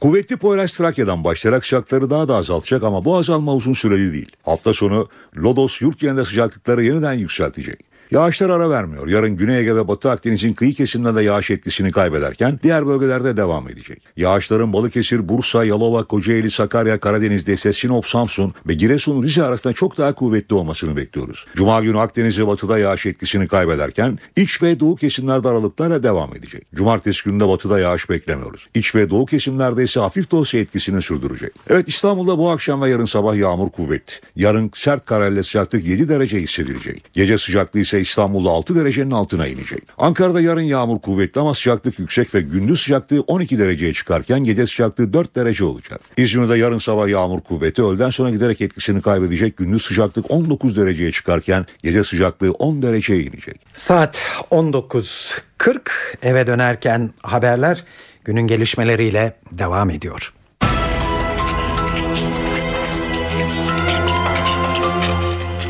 Kuvvetli Poyraz Trakya'dan başlayarak sıcakları daha da azaltacak ama bu azalma uzun süreli değil. Hafta sonu Lodos yurt genelinde sıcaklıkları yeniden yükseltecek. Yağışlar ara vermiyor. Yarın Güney Ege ve Batı Akdeniz'in kıyı kesimlerinde yağış etkisini kaybederken diğer bölgelerde devam edecek. Yağışların Balıkesir, Bursa, Yalova, Kocaeli, Sakarya, Karadeniz'de ise Sinop, Samsun ve Giresun, Rize arasında çok daha kuvvetli olmasını bekliyoruz. Cuma günü Akdeniz ve Batı'da yağış etkisini kaybederken iç ve doğu kesimlerde aralıklarla devam edecek. Cumartesi gününde Batı'da yağış beklemiyoruz. İç ve doğu kesimlerde ise hafif doğusu etkisini sürdürecek. Evet İstanbul'da bu akşam ve yarın sabah yağmur kuvvetli. Yarın sert kararlı sıcaklık 7 derece hissedilecek. Gece sıcaklığı ise İstanbul'da 6 derecenin altına inecek. Ankara'da yarın yağmur kuvvetli ama sıcaklık yüksek ve gündüz sıcaklığı 12 dereceye çıkarken gece sıcaklığı 4 derece olacak. İzmir'de yarın sabah yağmur kuvveti öğleden sonra giderek etkisini kaybedecek. Gündüz sıcaklık 19 dereceye çıkarken gece sıcaklığı 10 dereceye inecek. Saat 19.40 eve dönerken haberler günün gelişmeleriyle devam ediyor.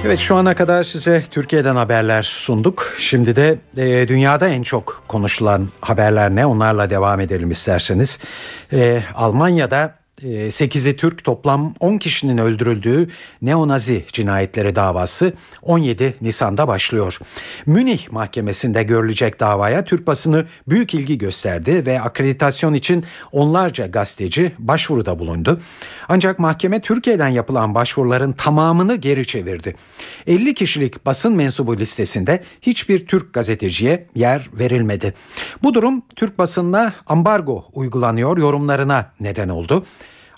Evet şu ana kadar size Türkiye'den haberler sunduk. Şimdi de e, dünyada en çok konuşulan haberler ne onlarla devam edelim isterseniz. E, Almanya'da 8'i Türk toplam 10 kişinin öldürüldüğü neonazi cinayetleri davası 17 Nisan'da başlıyor. Münih mahkemesinde görülecek davaya Türk basını büyük ilgi gösterdi ve akreditasyon için onlarca gazeteci başvuruda bulundu. Ancak mahkeme Türkiye'den yapılan başvuruların tamamını geri çevirdi. 50 kişilik basın mensubu listesinde hiçbir Türk gazeteciye yer verilmedi. Bu durum Türk basınına ambargo uygulanıyor yorumlarına neden oldu.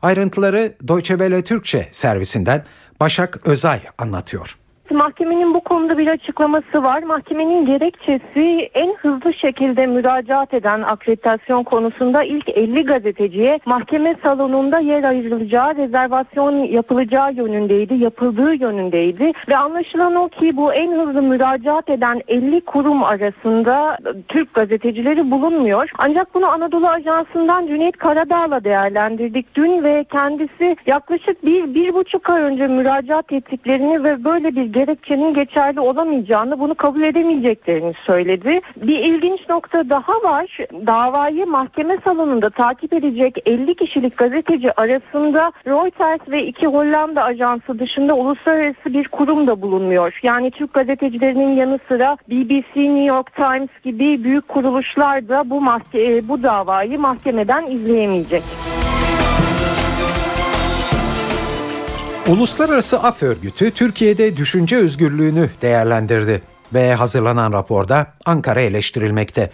Ayrıntıları Deutsche Welle Türkçe servisinden Başak Özay anlatıyor. Mahkemenin bu konuda bir açıklaması var. Mahkemenin gerekçesi en hızlı şekilde müracaat eden akreditasyon konusunda ilk 50 gazeteciye mahkeme salonunda yer ayrılacağı, rezervasyon yapılacağı yönündeydi, yapıldığı yönündeydi. Ve anlaşılan o ki bu en hızlı müracaat eden 50 kurum arasında Türk gazetecileri bulunmuyor. Ancak bunu Anadolu Ajansı'ndan Cüneyt Karadağ'la değerlendirdik dün ve kendisi yaklaşık bir, bir buçuk ay önce müracaat ettiklerini ve böyle bir gerekçenin geçerli olamayacağını, bunu kabul edemeyeceklerini söyledi. Bir ilginç nokta daha var. Davayı mahkeme salonunda takip edecek 50 kişilik gazeteci arasında Reuters ve iki Hollanda ajansı dışında uluslararası bir kurum da bulunmuyor. Yani Türk gazetecilerinin yanı sıra BBC, New York Times gibi büyük kuruluşlar da bu mahke bu davayı mahkemeden izleyemeyecek. Uluslararası Af Örgütü Türkiye'de düşünce özgürlüğünü değerlendirdi ve hazırlanan raporda Ankara eleştirilmekte.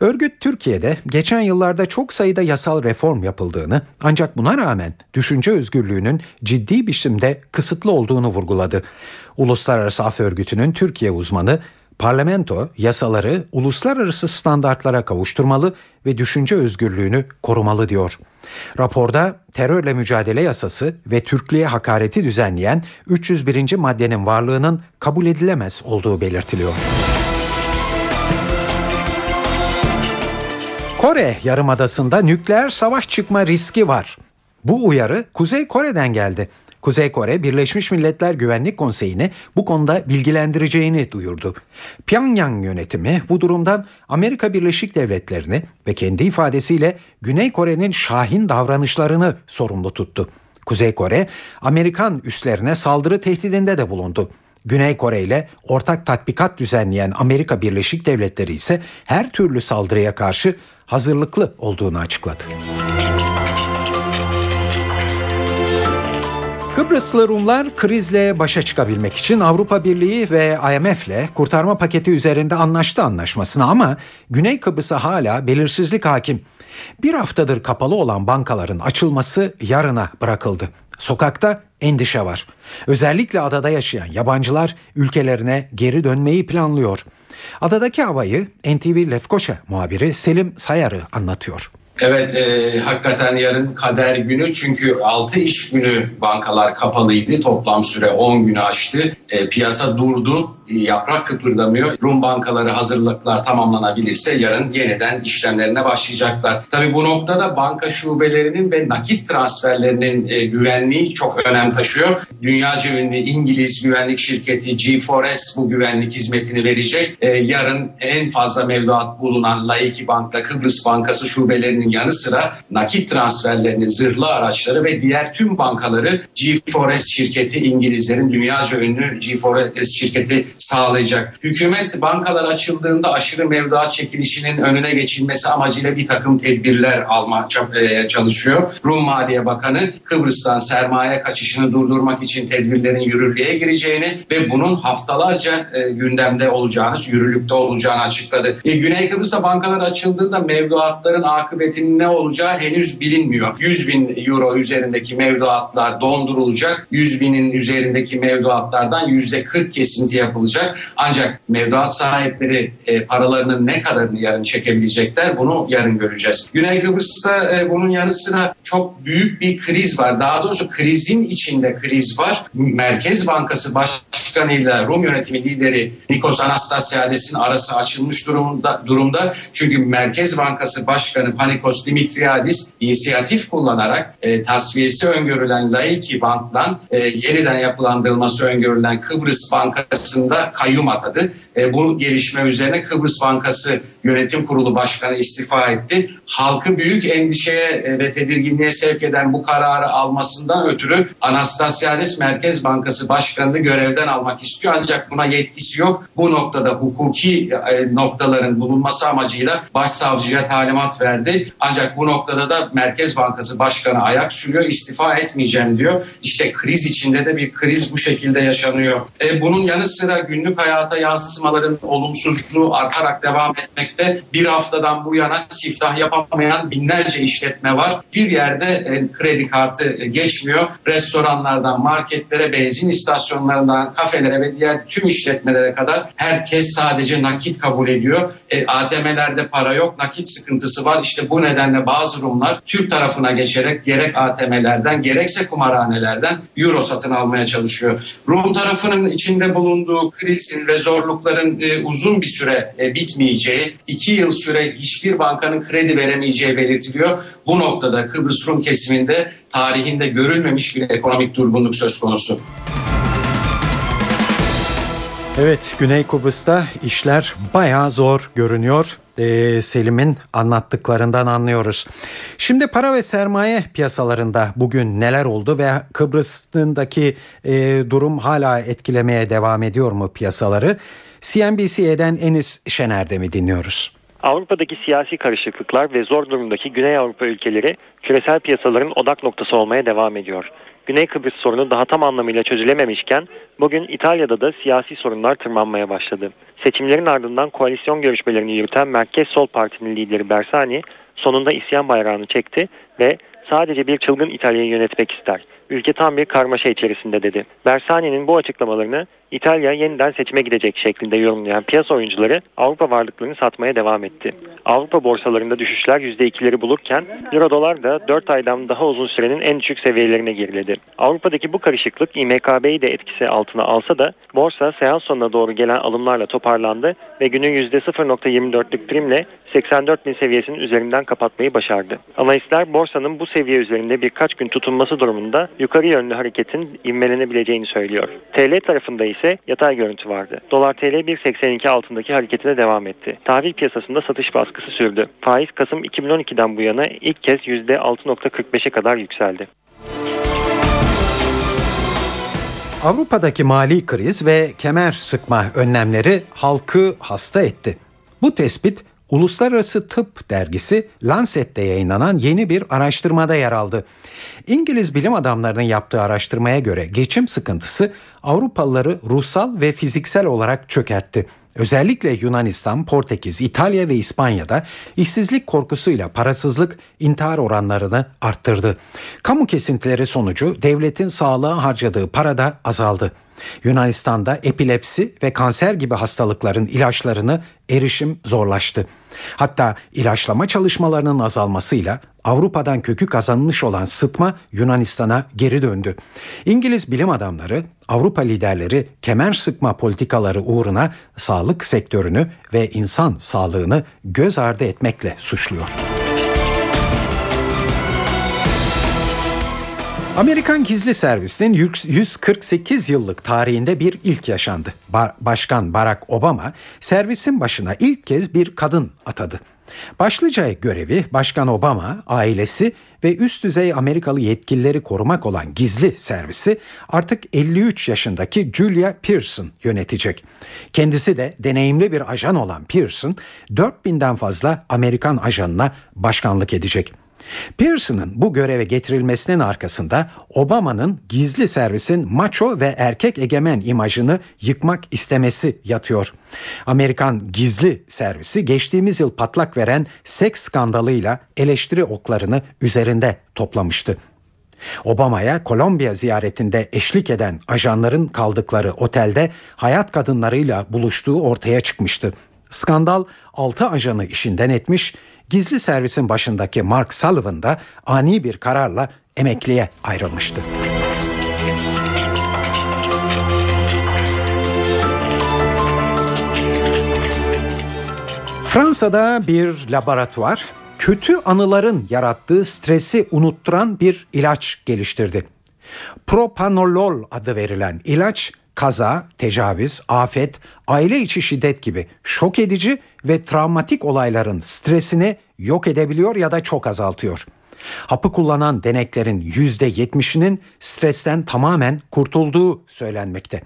Örgüt Türkiye'de geçen yıllarda çok sayıda yasal reform yapıldığını ancak buna rağmen düşünce özgürlüğünün ciddi biçimde kısıtlı olduğunu vurguladı. Uluslararası Af Örgütü'nün Türkiye uzmanı Parlamento yasaları uluslararası standartlara kavuşturmalı ve düşünce özgürlüğünü korumalı diyor. Raporda terörle mücadele yasası ve Türklüğe hakareti düzenleyen 301. maddenin varlığının kabul edilemez olduğu belirtiliyor. Kore Yarımadası'nda nükleer savaş çıkma riski var. Bu uyarı Kuzey Kore'den geldi. Kuzey Kore Birleşmiş Milletler Güvenlik Konseyi'ni bu konuda bilgilendireceğini duyurdu. Pyongyang yönetimi bu durumdan Amerika Birleşik Devletleri'ni ve kendi ifadesiyle Güney Kore'nin şahin davranışlarını sorumlu tuttu. Kuzey Kore, Amerikan üslerine saldırı tehdidinde de bulundu. Güney Kore ile ortak tatbikat düzenleyen Amerika Birleşik Devletleri ise her türlü saldırıya karşı hazırlıklı olduğunu açıkladı. Kıbrıslı Rumlar krizle başa çıkabilmek için Avrupa Birliği ve IMF'le kurtarma paketi üzerinde anlaştı anlaşmasına ama Güney Kıbrıs'a hala belirsizlik hakim. Bir haftadır kapalı olan bankaların açılması yarına bırakıldı. Sokakta endişe var. Özellikle adada yaşayan yabancılar ülkelerine geri dönmeyi planlıyor. Adadaki havayı NTV Lefkoşa muhabiri Selim Sayarı anlatıyor. Evet e, hakikaten yarın kader günü çünkü 6 iş günü bankalar kapalıydı. Toplam süre 10 günü aştı. E, piyasa durdu. E, yaprak kıpırdamıyor. Rum bankaları hazırlıklar tamamlanabilirse yarın yeniden işlemlerine başlayacaklar. Tabii bu noktada banka şubelerinin ve nakit transferlerinin e, güvenliği çok önem taşıyor. Dünyaca ünlü İngiliz güvenlik şirketi G4S bu güvenlik hizmetini verecek. E, yarın en fazla mevduat bulunan Laiki Bank'la Kıbrıs Bankası şubelerinin yanı sıra nakit transferlerini, zırhlı araçları ve diğer tüm bankaları G4S şirketi İngilizlerin dünyaca ünlü G4S şirketi sağlayacak. Hükümet bankalar açıldığında aşırı mevduat çekilişinin önüne geçilmesi amacıyla bir takım tedbirler alma çalışıyor. Rum Maliye Bakanı Kıbrıs'tan sermaye kaçışını durdurmak için tedbirlerin yürürlüğe gireceğini ve bunun haftalarca gündemde olacağını, yürürlükte olacağını açıkladı. E, Güney Kıbrıs'ta bankalar açıldığında mevduatların akıbetinin ne olacağı henüz bilinmiyor. 100 bin euro üzerindeki mevduatlar dondurulacak. 100 binin üzerindeki mevduatlardan %40 kesinti yapılacak. Ancak mevduat sahipleri e, paralarının ne kadarını yarın çekebilecekler bunu yarın göreceğiz. Güney Kıbrıs'ta e, bunun yanı sıra çok büyük bir kriz var. Daha doğrusu krizin içinde kriz var. Merkez Bankası Başkanı'yla Rum yönetimi lideri Nikos Anastasiades'in arası açılmış durumda. durumda. Çünkü Merkez Bankası Başkanı Panikos Dimitriadis inisiyatif kullanarak e, tasfiyesi öngörülen Laiki Bank'tan e, yeniden yapılandırılması öngörülen Kıbrıs Bankası'nda kayyum atadı. E, bu gelişme üzerine Kıbrıs Bankası Yönetim Kurulu Başkanı istifa etti. Halkı büyük endişeye e, ve tedirginliğe sevk eden bu kararı almasından ötürü Anastasiades Merkez Bankası Başkanı'nı görevden almak almak istiyor ancak buna yetkisi yok. Bu noktada hukuki e, noktaların bulunması amacıyla başsavcıya talimat verdi. Ancak bu noktada da Merkez Bankası Başkanı ayak sürüyor, istifa etmeyeceğim diyor. İşte kriz içinde de bir kriz bu şekilde yaşanıyor. E, bunun yanı sıra günlük hayata yansımaların olumsuzluğu artarak devam etmekte. Bir haftadan bu yana siftah yapamayan binlerce işletme var. Bir yerde e, kredi kartı e, geçmiyor. Restoranlardan, marketlere, benzin istasyonlarından, kafelere ve diğer tüm işletmelere kadar herkes sadece nakit kabul ediyor. E, ATM'lerde para yok, nakit sıkıntısı var. İşte bu nedenle bazı Rumlar Türk tarafına geçerek gerek ATM'lerden gerekse kumarhanelerden euro satın almaya çalışıyor. Rum tarafının içinde bulunduğu krizin ve zorlukların e, uzun bir süre e, bitmeyeceği, iki yıl süre hiçbir bankanın kredi veremeyeceği belirtiliyor. Bu noktada Kıbrıs Rum kesiminde tarihinde görülmemiş bir ekonomik durgunluk söz konusu. Evet Güney Kıbrıs'ta işler bayağı zor görünüyor. Ee, Selim'in anlattıklarından anlıyoruz. Şimdi para ve sermaye piyasalarında bugün neler oldu ve Kıbrıs'ındaki e, durum hala etkilemeye devam ediyor mu piyasaları? CNBC'den Enis Şener'de mi dinliyoruz? Avrupa'daki siyasi karışıklıklar ve zor durumdaki Güney Avrupa ülkeleri küresel piyasaların odak noktası olmaya devam ediyor. Güney Kıbrıs sorunu daha tam anlamıyla çözülememişken bugün İtalya'da da siyasi sorunlar tırmanmaya başladı. Seçimlerin ardından koalisyon görüşmelerini yürüten Merkez Sol Parti'nin lideri Bersani sonunda isyan bayrağını çekti ve sadece bir çılgın İtalya'yı yönetmek ister. Ülke tam bir karmaşa içerisinde dedi. Bersani'nin bu açıklamalarını İtalya yeniden seçime gidecek şeklinde yorumlayan piyasa oyuncuları Avrupa varlıklarını satmaya devam etti. Avrupa borsalarında düşüşler %2'leri bulurken Euro dolar da 4 aydan daha uzun sürenin en düşük seviyelerine geriledi. Avrupa'daki bu karışıklık İMKB'yi de etkisi altına alsa da borsa seans sonuna doğru gelen alımlarla toparlandı ve günü %0.24'lük primle 84 bin seviyesinin üzerinden kapatmayı başardı. Analistler borsanın bu seviye üzerinde birkaç gün tutunması durumunda yukarı yönlü hareketin ivmelenebileceğini söylüyor. TL tarafında ise yatay görüntü vardı. Dolar TL 1.82 altındaki hareketine devam etti. Tahvil piyasasında satış baskısı sürdü. Faiz Kasım 2012'den bu yana ilk kez %6.45'e kadar yükseldi. Avrupa'daki mali kriz ve kemer sıkma önlemleri halkı hasta etti. Bu tespit Uluslararası Tıp Dergisi Lancet'te yayınlanan yeni bir araştırmada yer aldı. İngiliz bilim adamlarının yaptığı araştırmaya göre geçim sıkıntısı Avrupalıları ruhsal ve fiziksel olarak çökertti. Özellikle Yunanistan, Portekiz, İtalya ve İspanya'da işsizlik korkusuyla parasızlık intihar oranlarını arttırdı. Kamu kesintileri sonucu devletin sağlığa harcadığı para da azaldı. Yunanistan'da epilepsi ve kanser gibi hastalıkların ilaçlarını erişim zorlaştı. Hatta ilaçlama çalışmalarının azalmasıyla Avrupa'dan kökü kazanmış olan sıtma Yunanistan'a geri döndü. İngiliz bilim adamları, Avrupa liderleri kemer sıkma politikaları uğruna sağlık sektörünü ve insan sağlığını göz ardı etmekle suçluyor. Amerikan gizli servisinin 148 yıllık tarihinde bir ilk yaşandı. Başkan Barack Obama servisin başına ilk kez bir kadın atadı. Başlıca görevi Başkan Obama, ailesi ve üst düzey Amerikalı yetkilileri korumak olan gizli servisi artık 53 yaşındaki Julia Pearson yönetecek. Kendisi de deneyimli bir ajan olan Pearson 4000'den fazla Amerikan ajanına başkanlık edecek. Pearson'ın bu göreve getirilmesinin arkasında Obama'nın gizli servisin maço ve erkek egemen imajını yıkmak istemesi yatıyor. Amerikan gizli servisi geçtiğimiz yıl patlak veren seks skandalıyla eleştiri oklarını üzerinde toplamıştı. Obama'ya Kolombiya ziyaretinde eşlik eden ajanların kaldıkları otelde hayat kadınlarıyla buluştuğu ortaya çıkmıştı. Skandal 6 ajanı işinden etmiş, gizli servisin başındaki Mark Sullivan da ani bir kararla emekliye ayrılmıştı. Fransa'da bir laboratuvar kötü anıların yarattığı stresi unutturan bir ilaç geliştirdi. Propanolol adı verilen ilaç kaza, tecavüz, afet, aile içi şiddet gibi şok edici ve travmatik olayların stresini yok edebiliyor ya da çok azaltıyor. Hapı kullanan deneklerin %70'inin stresten tamamen kurtulduğu söylenmekte.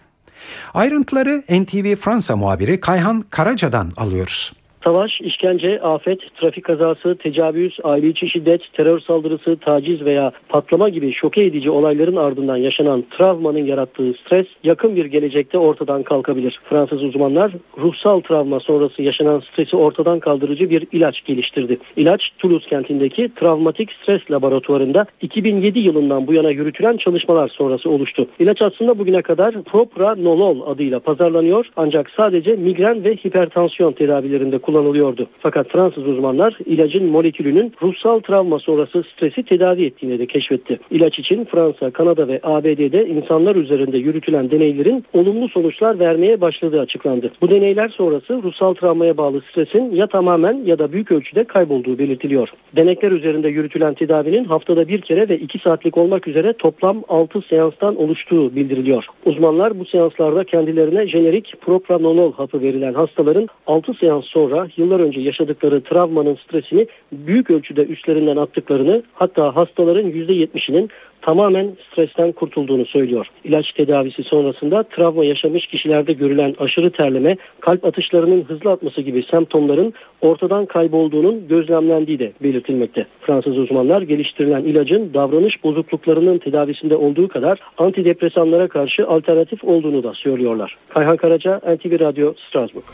Ayrıntıları NTV Fransa muhabiri Kayhan Karaca'dan alıyoruz. Savaş, işkence, afet, trafik kazası, tecavüz, aile içi şiddet, terör saldırısı, taciz veya patlama gibi şoke edici olayların ardından yaşanan travmanın yarattığı stres yakın bir gelecekte ortadan kalkabilir. Fransız uzmanlar ruhsal travma sonrası yaşanan stresi ortadan kaldırıcı bir ilaç geliştirdi. İlaç Toulouse kentindeki travmatik stres laboratuvarında 2007 yılından bu yana yürütülen çalışmalar sonrası oluştu. İlaç aslında bugüne kadar propranolol adıyla pazarlanıyor ancak sadece migren ve hipertansiyon tedavilerinde kullanılıyordu. Fakat Fransız uzmanlar ilacın molekülünün ruhsal travma sonrası stresi tedavi ettiğini de keşfetti. İlaç için Fransa, Kanada ve ABD'de insanlar üzerinde yürütülen deneylerin olumlu sonuçlar vermeye başladığı açıklandı. Bu deneyler sonrası ruhsal travmaya bağlı stresin ya tamamen ya da büyük ölçüde kaybolduğu belirtiliyor. Denekler üzerinde yürütülen tedavinin haftada bir kere ve iki saatlik olmak üzere toplam 6 seanstan oluştuğu bildiriliyor. Uzmanlar bu seanslarda kendilerine jenerik propranolol hapı verilen hastaların 6 seans sonra sonra yıllar önce yaşadıkları travmanın stresini büyük ölçüde üstlerinden attıklarını hatta hastaların %70'inin tamamen stresten kurtulduğunu söylüyor. İlaç tedavisi sonrasında travma yaşamış kişilerde görülen aşırı terleme, kalp atışlarının hızlı atması gibi semptomların ortadan kaybolduğunun gözlemlendiği de belirtilmekte. Fransız uzmanlar geliştirilen ilacın davranış bozukluklarının tedavisinde olduğu kadar antidepresanlara karşı alternatif olduğunu da söylüyorlar. Kayhan Karaca, NTV Radyo, Strasbourg.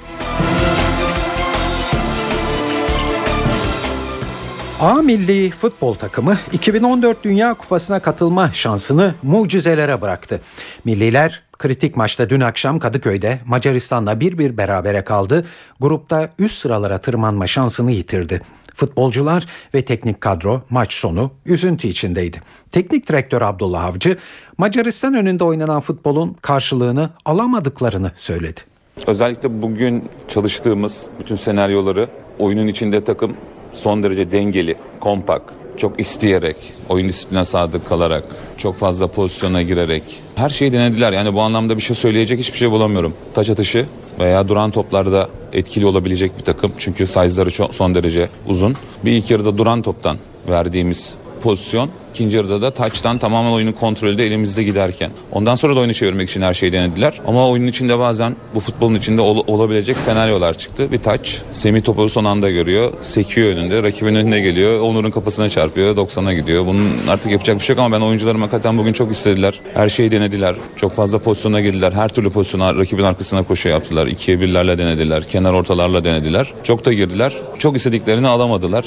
A milli futbol takımı 2014 Dünya Kupası'na katılma şansını mucizelere bıraktı. Milliler kritik maçta dün akşam Kadıköy'de Macaristan'la bir bir berabere kaldı. Grupta üst sıralara tırmanma şansını yitirdi. Futbolcular ve teknik kadro maç sonu üzüntü içindeydi. Teknik direktör Abdullah Avcı Macaristan önünde oynanan futbolun karşılığını alamadıklarını söyledi. Özellikle bugün çalıştığımız bütün senaryoları oyunun içinde takım son derece dengeli, kompak, çok isteyerek, oyun disipline sadık kalarak, çok fazla pozisyona girerek her şeyi denediler. Yani bu anlamda bir şey söyleyecek hiçbir şey bulamıyorum. Taç atışı veya duran toplarda etkili olabilecek bir takım. Çünkü size'ları son derece uzun. Bir ilk yarıda duran toptan verdiğimiz pozisyon İkinci yarıda da taçtan tamamen oyunun kontrolü de elimizde giderken. Ondan sonra da oyunu çevirmek için her şeyi denediler. Ama oyunun içinde bazen bu futbolun içinde ol, olabilecek senaryolar çıktı. Bir taç. Semih topu son anda görüyor. Sekiyor önünde. Rakibin önüne geliyor. Onur'un kafasına çarpıyor. 90'a gidiyor. Bunun artık yapacak bir şey yok ama ben oyuncularım hakikaten bugün çok istediler. Her şeyi denediler. Çok fazla pozisyona girdiler. Her türlü pozisyona rakibin arkasına koşu yaptılar. İkiye birlerle denediler. Kenar ortalarla denediler. Çok da girdiler. Çok istediklerini alamadılar.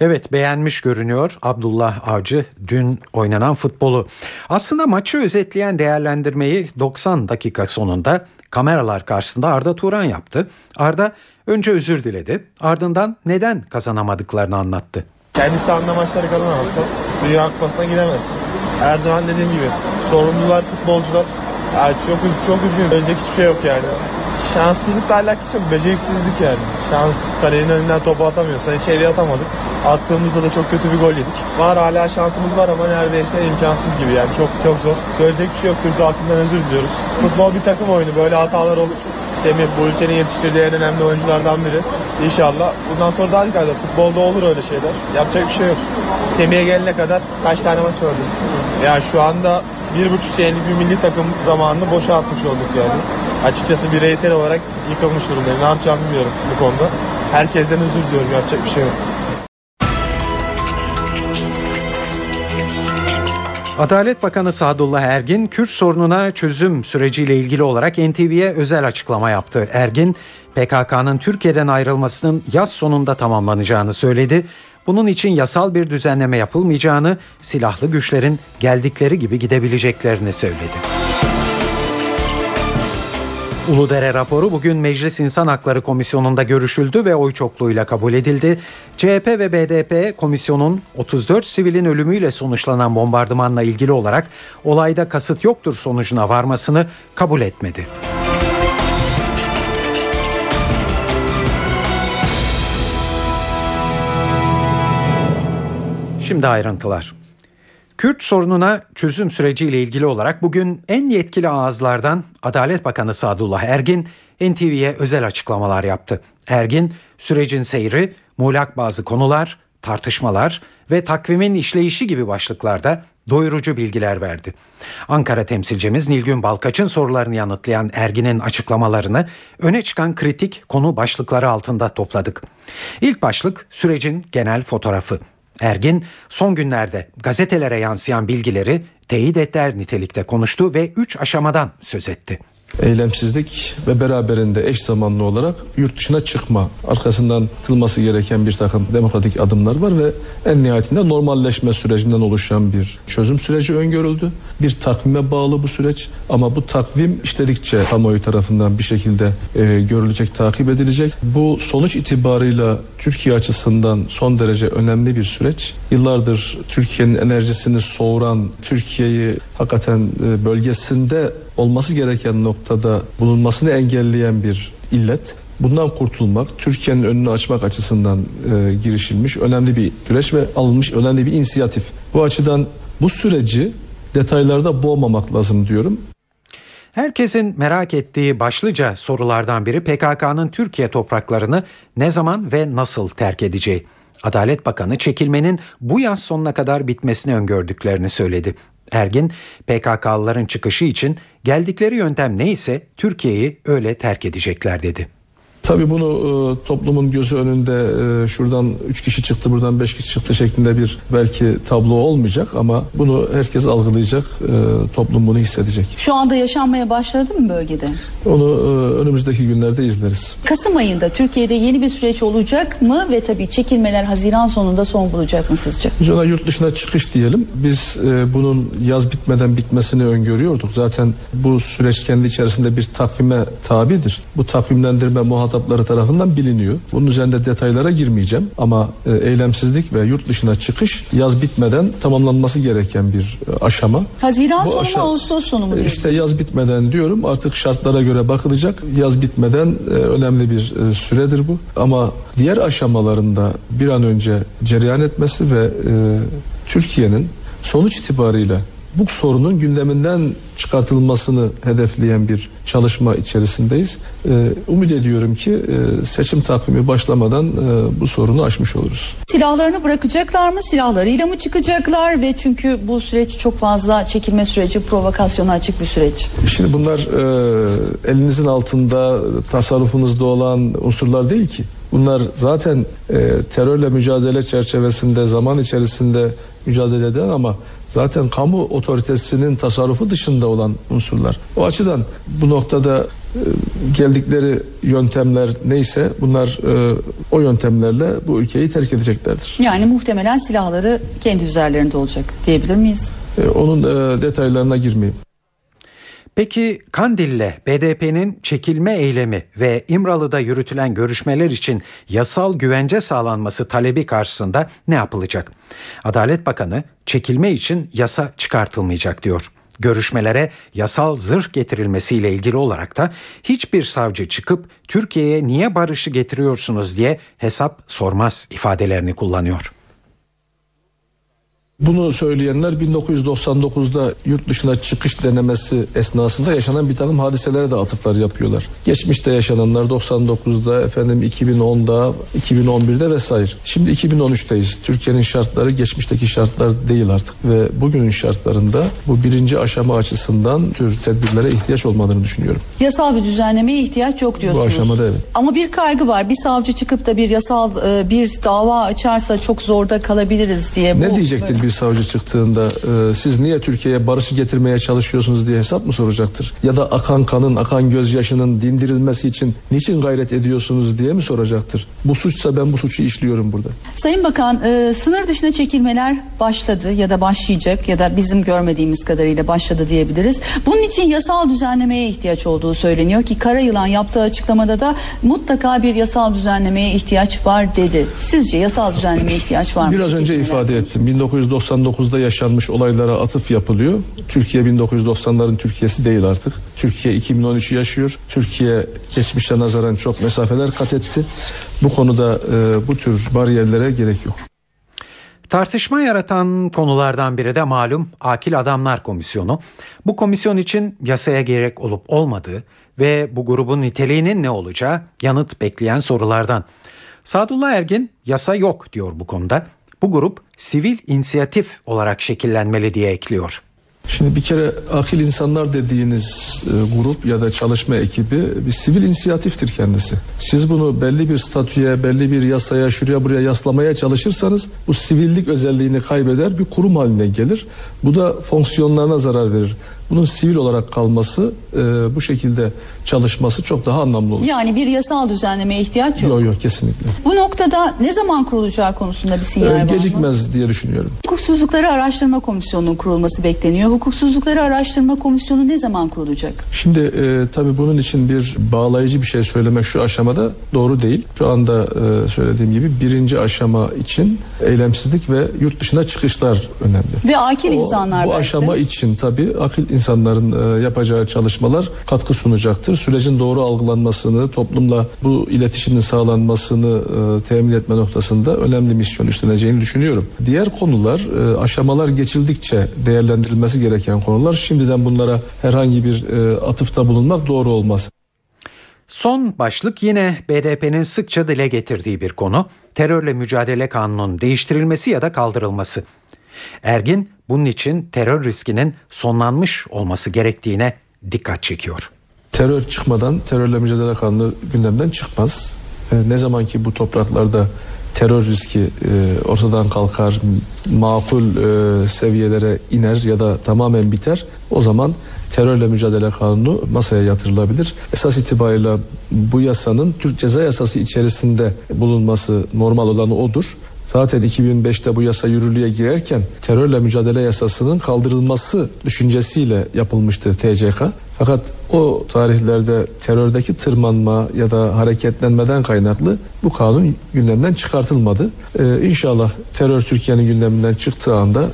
Evet beğenmiş görünüyor Abdullah Avcı dün oynanan futbolu. Aslında maçı özetleyen değerlendirmeyi 90 dakika sonunda kameralar karşısında Arda Turan yaptı. Arda önce özür diledi ardından neden kazanamadıklarını anlattı. Kendisi anla maçları kazanamazsa Dünya Kupası'na gidemez. Her zaman dediğim gibi sorumlular futbolcular. Yani çok çok üzgünüm. Ölecek hiçbir şey yok yani. Şanssızlıkla alakası yok. Beceriksizlik yani. Şans kalenin önünden topu atamıyorsan içeriye atamadık. Attığımızda da çok kötü bir gol yedik. Var hala şansımız var ama neredeyse imkansız gibi yani. Çok çok zor. Söyleyecek bir şey yok. Türk halkından özür diliyoruz. Futbol bir takım oyunu. Böyle hatalar olur. Semih bu ülkenin yetiştirdiği en önemli oyunculardan biri. İnşallah bundan sonra daha dikkat Futbolda olur öyle şeyler. Yapacak bir şey yok. Semih'e gelene kadar kaç tane maç gördüm. Ya şu anda bir buçuk senelik bir milli takım zamanını boşa atmış olduk yani. Açıkçası bireysel olarak yıkılmış durumdayım. Ne yapacağımı bilmiyorum bu konuda. Herkesten özür diliyorum. Yapacak bir şey yok. Adalet Bakanı Sadullah Ergin, Kürt sorununa çözüm süreciyle ilgili olarak NTV'ye özel açıklama yaptı. Ergin, PKK'nın Türkiye'den ayrılmasının yaz sonunda tamamlanacağını söyledi. Bunun için yasal bir düzenleme yapılmayacağını, silahlı güçlerin geldikleri gibi gidebileceklerini söyledi. Uludere raporu bugün Meclis İnsan Hakları Komisyonu'nda görüşüldü ve oy çokluğuyla kabul edildi. CHP ve BDP komisyonun 34 sivilin ölümüyle sonuçlanan bombardımanla ilgili olarak olayda kasıt yoktur sonucuna varmasını kabul etmedi. Şimdi ayrıntılar. Kürt sorununa çözüm süreciyle ilgili olarak bugün en yetkili ağızlardan Adalet Bakanı Sadullah Ergin NTV'ye özel açıklamalar yaptı. Ergin sürecin seyri, muğlak bazı konular, tartışmalar ve takvimin işleyişi gibi başlıklarda doyurucu bilgiler verdi. Ankara temsilcimiz Nilgün Balkaç'ın sorularını yanıtlayan Ergin'in açıklamalarını öne çıkan kritik konu başlıkları altında topladık. İlk başlık sürecin genel fotoğrafı. Ergin son günlerde gazetelere yansıyan bilgileri teyit eder nitelikte konuştu ve 3 aşamadan söz etti eylemsizlik ve beraberinde eş zamanlı olarak yurt dışına çıkma arkasından atılması gereken bir takım demokratik adımlar var ve en nihayetinde normalleşme sürecinden oluşan bir çözüm süreci öngörüldü. Bir takvime bağlı bu süreç ama bu takvim işledikçe kamuoyu tarafından bir şekilde e, görülecek, takip edilecek. Bu sonuç itibarıyla Türkiye açısından son derece önemli bir süreç. Yıllardır Türkiye'nin enerjisini soğuran, Türkiye'yi hakikaten e, bölgesinde olması gereken noktada bulunmasını engelleyen bir illet. Bundan kurtulmak, Türkiye'nin önünü açmak açısından e, girişilmiş önemli bir süreç ve alınmış önemli bir inisiyatif. Bu açıdan bu süreci detaylarda boğmamak lazım diyorum. Herkesin merak ettiği başlıca sorulardan biri PKK'nın Türkiye topraklarını ne zaman ve nasıl terk edeceği. Adalet Bakanı çekilmenin bu yaz sonuna kadar bitmesini öngördüklerini söyledi. Ergin, PKK'lıların çıkışı için geldikleri yöntem neyse Türkiye'yi öyle terk edecekler dedi. Tabii bunu e, toplumun gözü önünde e, şuradan 3 kişi çıktı buradan 5 kişi çıktı şeklinde bir belki tablo olmayacak ama bunu herkes algılayacak e, toplum bunu hissedecek. Şu anda yaşanmaya başladı mı bölgede? Onu e, önümüzdeki günlerde izleriz. Kasım ayında Türkiye'de yeni bir süreç olacak mı ve tabii çekilmeler Haziran sonunda son bulacak mı sizce? Biz ona yurt dışına çıkış diyelim. Biz e, bunun yaz bitmeden bitmesini öngörüyorduk. Zaten bu süreç kendi içerisinde bir takvime tabidir. Bu takvimlendirme muhatap muhatapları tarafından biliniyor. Bunun üzerinde detaylara girmeyeceğim ama e, eylemsizlik ve yurt dışına çıkış yaz bitmeden tamamlanması gereken bir e, aşama. Haziran Bu sonu aşa- mu Ağustos sonu mu? E, işte yaz bitmeden diyorum artık şartlara göre bakılacak. Yaz bitmeden önemli bir süredir bu. Ama diğer aşamalarında bir an önce cereyan etmesi ve Türkiye'nin sonuç itibarıyla bu sorunun gündeminden çıkartılmasını hedefleyen bir çalışma içerisindeyiz. Ee, umut ediyorum ki e, seçim takvimi başlamadan e, bu sorunu aşmış oluruz. Silahlarını bırakacaklar mı? Silahlarıyla mı çıkacaklar? Ve çünkü bu süreç çok fazla çekilme süreci, provokasyona açık bir süreç. Şimdi bunlar e, elinizin altında, tasarrufunuzda olan unsurlar değil ki. Bunlar zaten e, terörle mücadele çerçevesinde zaman içerisinde mücadele eden ama zaten kamu otoritesinin tasarrufu dışında olan unsurlar. O açıdan bu noktada e, geldikleri yöntemler neyse bunlar e, o yöntemlerle bu ülkeyi terk edeceklerdir. Yani muhtemelen silahları kendi üzerlerinde olacak diyebilir miyiz? E, onun detaylarına girmeyeyim. Peki Kandil'le BDP'nin çekilme eylemi ve İmralı'da yürütülen görüşmeler için yasal güvence sağlanması talebi karşısında ne yapılacak? Adalet Bakanı çekilme için yasa çıkartılmayacak diyor. Görüşmelere yasal zırh getirilmesiyle ilgili olarak da hiçbir savcı çıkıp Türkiye'ye niye barışı getiriyorsunuz diye hesap sormaz ifadelerini kullanıyor. Bunu söyleyenler 1999'da yurt dışına çıkış denemesi esnasında yaşanan bir takım hadiselere de atıflar yapıyorlar. Geçmişte yaşananlar 99'da, efendim 2010'da, 2011'de vesaire. Şimdi 2013'teyiz. Türkiye'nin şartları geçmişteki şartlar değil artık ve bugünün şartlarında bu birinci aşama açısından tür tedbirlere ihtiyaç olmadığını düşünüyorum. Yasal bir düzenlemeye ihtiyaç yok diyorsunuz. Bu aşamada evet. Ama bir kaygı var. Bir savcı çıkıp da bir yasal e, bir dava açarsa çok zorda kalabiliriz diye. Ne bu, diyecektir böyle bir savcı çıktığında e, siz niye Türkiye'ye barışı getirmeye çalışıyorsunuz diye hesap mı soracaktır? Ya da akan kanın, akan gözyaşının dindirilmesi için niçin gayret ediyorsunuz diye mi soracaktır? Bu suçsa ben bu suçu işliyorum burada. Sayın Bakan, e, sınır dışına çekilmeler başladı ya da başlayacak ya da bizim görmediğimiz kadarıyla başladı diyebiliriz. Bunun için yasal düzenlemeye ihtiyaç olduğu söyleniyor ki Karayılan yaptığı açıklamada da mutlaka bir yasal düzenlemeye ihtiyaç var dedi. Sizce yasal düzenlemeye ihtiyaç var mı? Biraz önce ifade ettim. 1999 1999'da yaşanmış olaylara atıf yapılıyor. Türkiye 1990'ların Türkiye'si değil artık. Türkiye 2013'ü yaşıyor. Türkiye geçmişe nazaran çok mesafeler kat etti. Bu konuda e, bu tür bariyerlere gerek yok. Tartışma yaratan konulardan biri de malum Akil Adamlar Komisyonu. Bu komisyon için yasaya gerek olup olmadığı ve bu grubun niteliğinin ne olacağı yanıt bekleyen sorulardan. Sadullah Ergin yasa yok diyor bu konuda. Bu grup sivil inisiyatif olarak şekillenmeli diye ekliyor. Şimdi bir kere akil insanlar dediğiniz e, grup ya da çalışma ekibi bir sivil inisiyatiftir kendisi. Siz bunu belli bir statüye, belli bir yasaya, şuraya buraya yaslamaya çalışırsanız bu sivillik özelliğini kaybeder, bir kurum haline gelir. Bu da fonksiyonlarına zarar verir. Bunun sivil olarak kalması, e, bu şekilde çalışması çok daha anlamlı olur. Yani bir yasal düzenlemeye ihtiyaç yok. Yok yok kesinlikle. Bu noktada ne zaman kurulacağı konusunda bir sinyal E, var mı? gecikmez diye düşünüyorum. Hukuksuzlukları Araştırma Komisyonu'nun kurulması bekleniyor. Hukuksuzlukları Araştırma Komisyonu ne zaman kurulacak? Şimdi e, tabii bunun için bir bağlayıcı bir şey söylemek şu aşamada doğru değil. Şu anda e, söylediğim gibi birinci aşama için eylemsizlik ve yurt dışına çıkışlar önemli. Ve akil insanlar Bu belki aşama için tabii akil insanların e, yapacağı çalışmalar katkı sunacaktır. Sürecin doğru algılanmasını, toplumla bu iletişimin sağlanmasını e, temin etme noktasında önemli misyon üstleneceğini düşünüyorum. Diğer konular e, aşamalar geçildikçe değerlendirilmesi gereken konular. Şimdiden bunlara herhangi bir atıfta bulunmak doğru olmaz. Son başlık yine BDP'nin sıkça dile getirdiği bir konu. Terörle mücadele kanunun değiştirilmesi ya da kaldırılması. Ergin bunun için terör riskinin sonlanmış olması gerektiğine dikkat çekiyor. Terör çıkmadan terörle mücadele kanunu gündemden çıkmaz. E, ne zaman ki bu topraklarda terör riski e, ortadan kalkar, makul e, seviyelere iner ya da tamamen biter o zaman terörle mücadele kanunu masaya yatırılabilir. Esas itibariyle bu yasanın Türk Ceza Yasası içerisinde bulunması normal olanı odur. Zaten 2005'te bu yasa yürürlüğe girerken terörle mücadele yasasının kaldırılması düşüncesiyle yapılmıştı TCK. Fakat o tarihlerde terördeki tırmanma ya da hareketlenmeden kaynaklı bu kanun gündemden çıkartılmadı. Ee, inşallah terör Türkiye'nin gündeminden çıktığı anda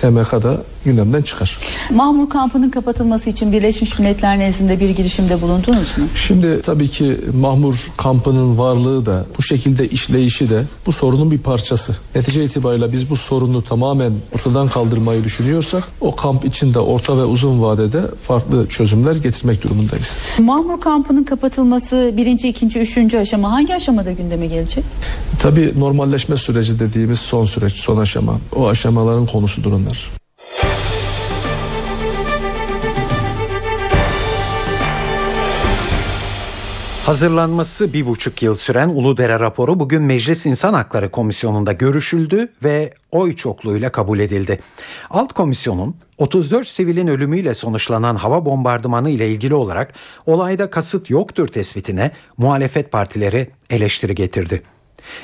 TMK da gündemden çıkar. Mahmur kampının kapatılması için Birleşmiş Milletler nezdinde bir girişimde bulundunuz mu? Şimdi tabii ki Mahmur kampının varlığı da bu şekilde işleyişi de bu sorunun bir parçası. Netice itibariyle biz bu sorunu tamamen ortadan kaldırmayı düşünüyorsak o kamp içinde orta ve uzun vadede farklı çözümler getirmek durumundayız. Mahmur kampının kapatılması birinci, ikinci, üçüncü aşama hangi aşamada gündeme gelecek? Tabii normalleşme süreci dediğimiz son süreç, son aşama. O aşamaların konusudur onlar. Hazırlanması bir buçuk yıl süren Uludere raporu bugün Meclis İnsan Hakları Komisyonu'nda görüşüldü ve oy çokluğuyla kabul edildi. Alt komisyonun 34 sivilin ölümüyle sonuçlanan hava bombardımanı ile ilgili olarak olayda kasıt yoktur tespitine muhalefet partileri eleştiri getirdi.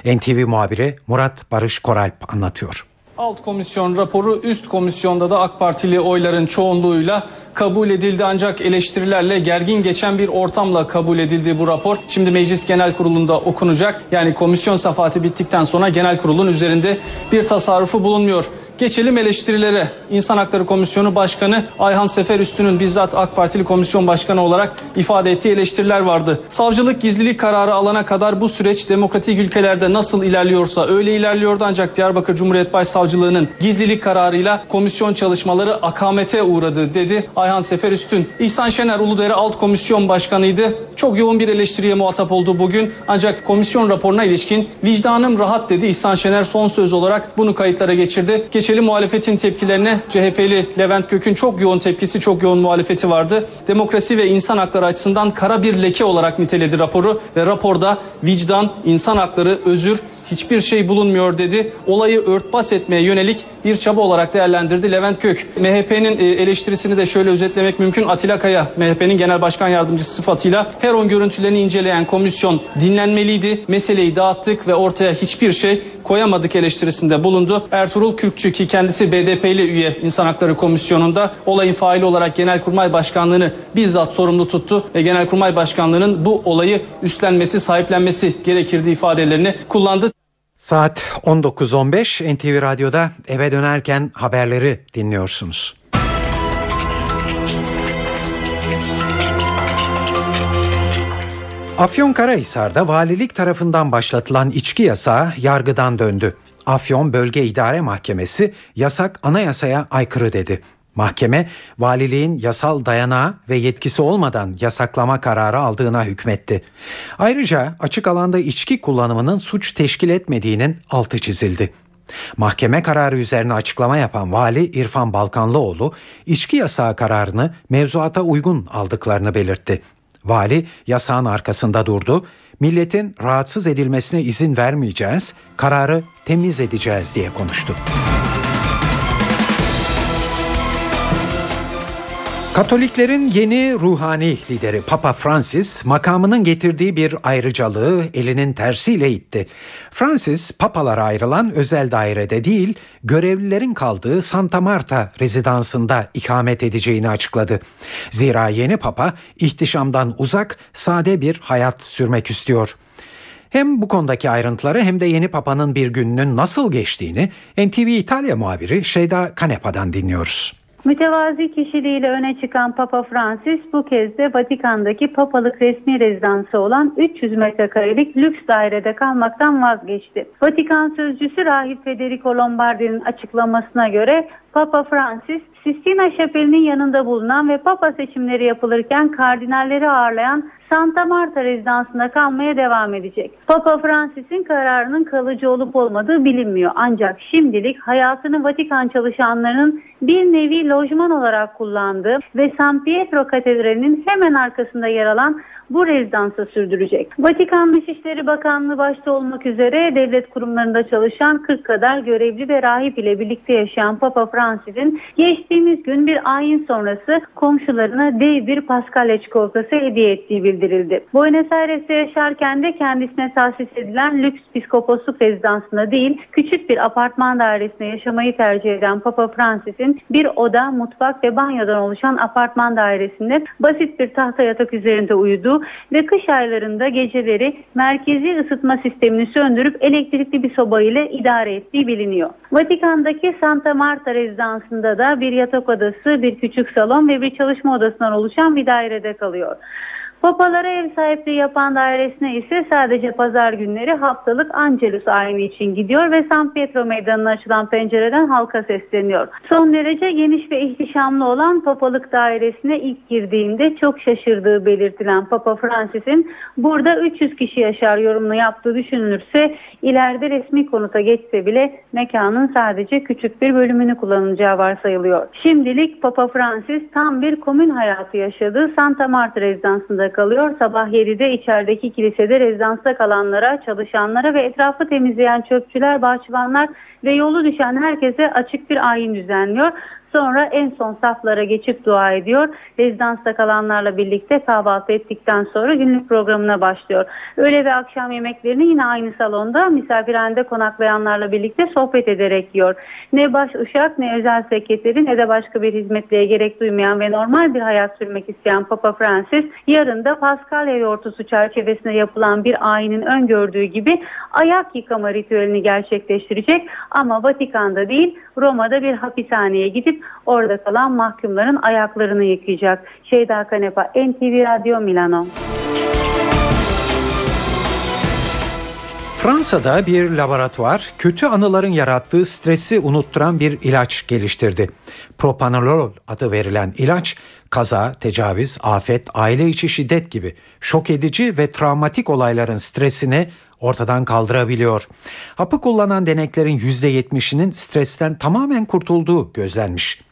NTV muhabiri Murat Barış Koralp anlatıyor. Alt komisyon raporu üst komisyonda da AK Partili oyların çoğunluğuyla kabul edildi ancak eleştirilerle gergin geçen bir ortamla kabul edildi bu rapor. Şimdi Meclis Genel Kurulu'nda okunacak. Yani komisyon safhati bittikten sonra genel kurulun üzerinde bir tasarrufu bulunmuyor. Geçelim eleştirilere. İnsan Hakları Komisyonu Başkanı Ayhan Sefer Üstün'ün bizzat AK Partili komisyon başkanı olarak ifade ettiği eleştiriler vardı. Savcılık gizlilik kararı alana kadar bu süreç demokratik ülkelerde nasıl ilerliyorsa öyle ilerliyordu ancak Diyarbakır Cumhuriyet Başsavcılığı'nın gizlilik kararıyla komisyon çalışmaları akamete uğradı dedi Ayhan Sefer Üstün. İhsan Şener Uludere Alt Komisyon Başkanıydı. Çok yoğun bir eleştiriye muhatap oldu bugün. Ancak komisyon raporuna ilişkin vicdanım rahat dedi İhsan Şener son söz olarak bunu kayıtlara geçirdi. Geçelim muhalefetin tepkilerine. CHP'li Levent Gök'ün çok yoğun tepkisi, çok yoğun muhalefeti vardı. Demokrasi ve insan hakları açısından kara bir leke olarak niteledi raporu ve raporda vicdan, insan hakları, özür hiçbir şey bulunmuyor dedi. Olayı örtbas etmeye yönelik bir çaba olarak değerlendirdi Levent Kök. MHP'nin e, eleştirisini de şöyle özetlemek mümkün. Atilla Kaya, MHP'nin genel başkan yardımcısı sıfatıyla her on görüntülerini inceleyen komisyon dinlenmeliydi. Meseleyi dağıttık ve ortaya hiçbir şey koyamadık eleştirisinde bulundu. Ertuğrul Kürkçü ki kendisi BDP'li üye İnsan Hakları Komisyonu'nda olayın faili olarak Genelkurmay Başkanlığı'nı bizzat sorumlu tuttu ve Genelkurmay Başkanlığı'nın bu olayı üstlenmesi, sahiplenmesi gerekirdi ifadelerini kullandı. Saat 19.15 NTV Radyo'da eve dönerken haberleri dinliyorsunuz. Afyonkarahisar'da valilik tarafından başlatılan içki yasağı yargıdan döndü. Afyon Bölge İdare Mahkemesi yasak anayasaya aykırı dedi. Mahkeme valiliğin yasal dayanağı ve yetkisi olmadan yasaklama kararı aldığına hükmetti. Ayrıca açık alanda içki kullanımının suç teşkil etmediğinin altı çizildi. Mahkeme kararı üzerine açıklama yapan vali İrfan Balkanlıoğlu, içki yasağı kararını mevzuata uygun aldıklarını belirtti. Vali yasağın arkasında durdu. Milletin rahatsız edilmesine izin vermeyeceğiz, kararı temiz edeceğiz diye konuştu. Katoliklerin yeni ruhani lideri Papa Francis makamının getirdiği bir ayrıcalığı elinin tersiyle itti. Francis papalara ayrılan özel dairede değil görevlilerin kaldığı Santa Marta rezidansında ikamet edeceğini açıkladı. Zira yeni papa ihtişamdan uzak sade bir hayat sürmek istiyor. Hem bu konudaki ayrıntıları hem de yeni papanın bir gününün nasıl geçtiğini NTV İtalya muhabiri Şeyda Kanepa'dan dinliyoruz. Mütevazi kişiliğiyle öne çıkan Papa Francis bu kez de Vatikan'daki papalık resmi rezidansı olan 300 metrekarelik lüks dairede kalmaktan vazgeçti. Vatikan sözcüsü Rahip Federico Lombardi'nin açıklamasına göre Papa Francis, Sistina Şapeli'nin yanında bulunan ve Papa seçimleri yapılırken kardinalleri ağırlayan Santa Marta rezidansında kalmaya devam edecek. Papa Francis'in kararının kalıcı olup olmadığı bilinmiyor. Ancak şimdilik hayatını Vatikan çalışanlarının bir nevi lojman olarak kullandığı ve San Pietro Katedrali'nin hemen arkasında yer alan bu rezidansa sürdürecek. Vatikan Dışişleri Bakanlığı başta olmak üzere devlet kurumlarında çalışan 40 kadar görevli ve rahip ile birlikte yaşayan Papa Francis'in geçtiğimiz gün bir ayin sonrası komşularına dev bir paskalya çikolatası hediye ettiği bildirildi. Buenos Aires'te yaşarken de kendisine tahsis edilen lüks piskoposluk rezidansında değil küçük bir apartman dairesinde yaşamayı tercih eden Papa Francis'in bir oda, mutfak ve banyodan oluşan apartman dairesinde basit bir tahta yatak üzerinde uyuduğu ve kış aylarında geceleri merkezi ısıtma sistemini söndürüp elektrikli bir soba ile idare ettiği biliniyor. Vatikan'daki Santa Marta rezidansında da bir yatak odası, bir küçük salon ve bir çalışma odasından oluşan bir dairede kalıyor. Papalara ev sahipliği yapan dairesine ise sadece pazar günleri haftalık Angelus ayini için gidiyor ve San Pietro meydanına açılan pencereden halka sesleniyor. Son derece geniş ve ihtişamlı olan papalık dairesine ilk girdiğinde çok şaşırdığı belirtilen Papa Francis'in burada 300 kişi yaşar yorumunu yaptığı düşünülürse ileride resmi konuta geçse bile mekanın sadece küçük bir bölümünü kullanacağı varsayılıyor. Şimdilik Papa Francis tam bir komün hayatı yaşadığı Santa Marta rezidansında kalıyor. Sabah 7'de içerideki kilisede rezidansta kalanlara, çalışanlara ve etrafı temizleyen çöpçüler, bahçıvanlar ve yolu düşen herkese açık bir ayin düzenliyor. Sonra en son saflara geçip dua ediyor. Rezidansta kalanlarla birlikte kahvaltı ettikten sonra günlük programına başlıyor. Öğle ve akşam yemeklerini yine aynı salonda misafirhanede konaklayanlarla birlikte sohbet ederek yiyor. Ne baş uşak ne özel sekreteri ne de başka bir hizmetliğe gerek duymayan ve normal bir hayat sürmek isteyen Papa Francis yarın da Paskalya yortusu çerçevesinde yapılan bir ayinin öngördüğü gibi ayak yıkama ritüelini gerçekleştirecek ama Vatikan'da değil Roma'da bir hapishaneye gidip orada kalan mahkumların ayaklarını yıkayacak. Şeyda Kanepa, NTV Radyo Milano. Fransa'da bir laboratuvar kötü anıların yarattığı stresi unutturan bir ilaç geliştirdi. Propanolol adı verilen ilaç kaza, tecavüz, afet, aile içi şiddet gibi şok edici ve travmatik olayların stresini ortadan kaldırabiliyor. Hapı kullanan deneklerin %70'inin stresten tamamen kurtulduğu gözlenmiş.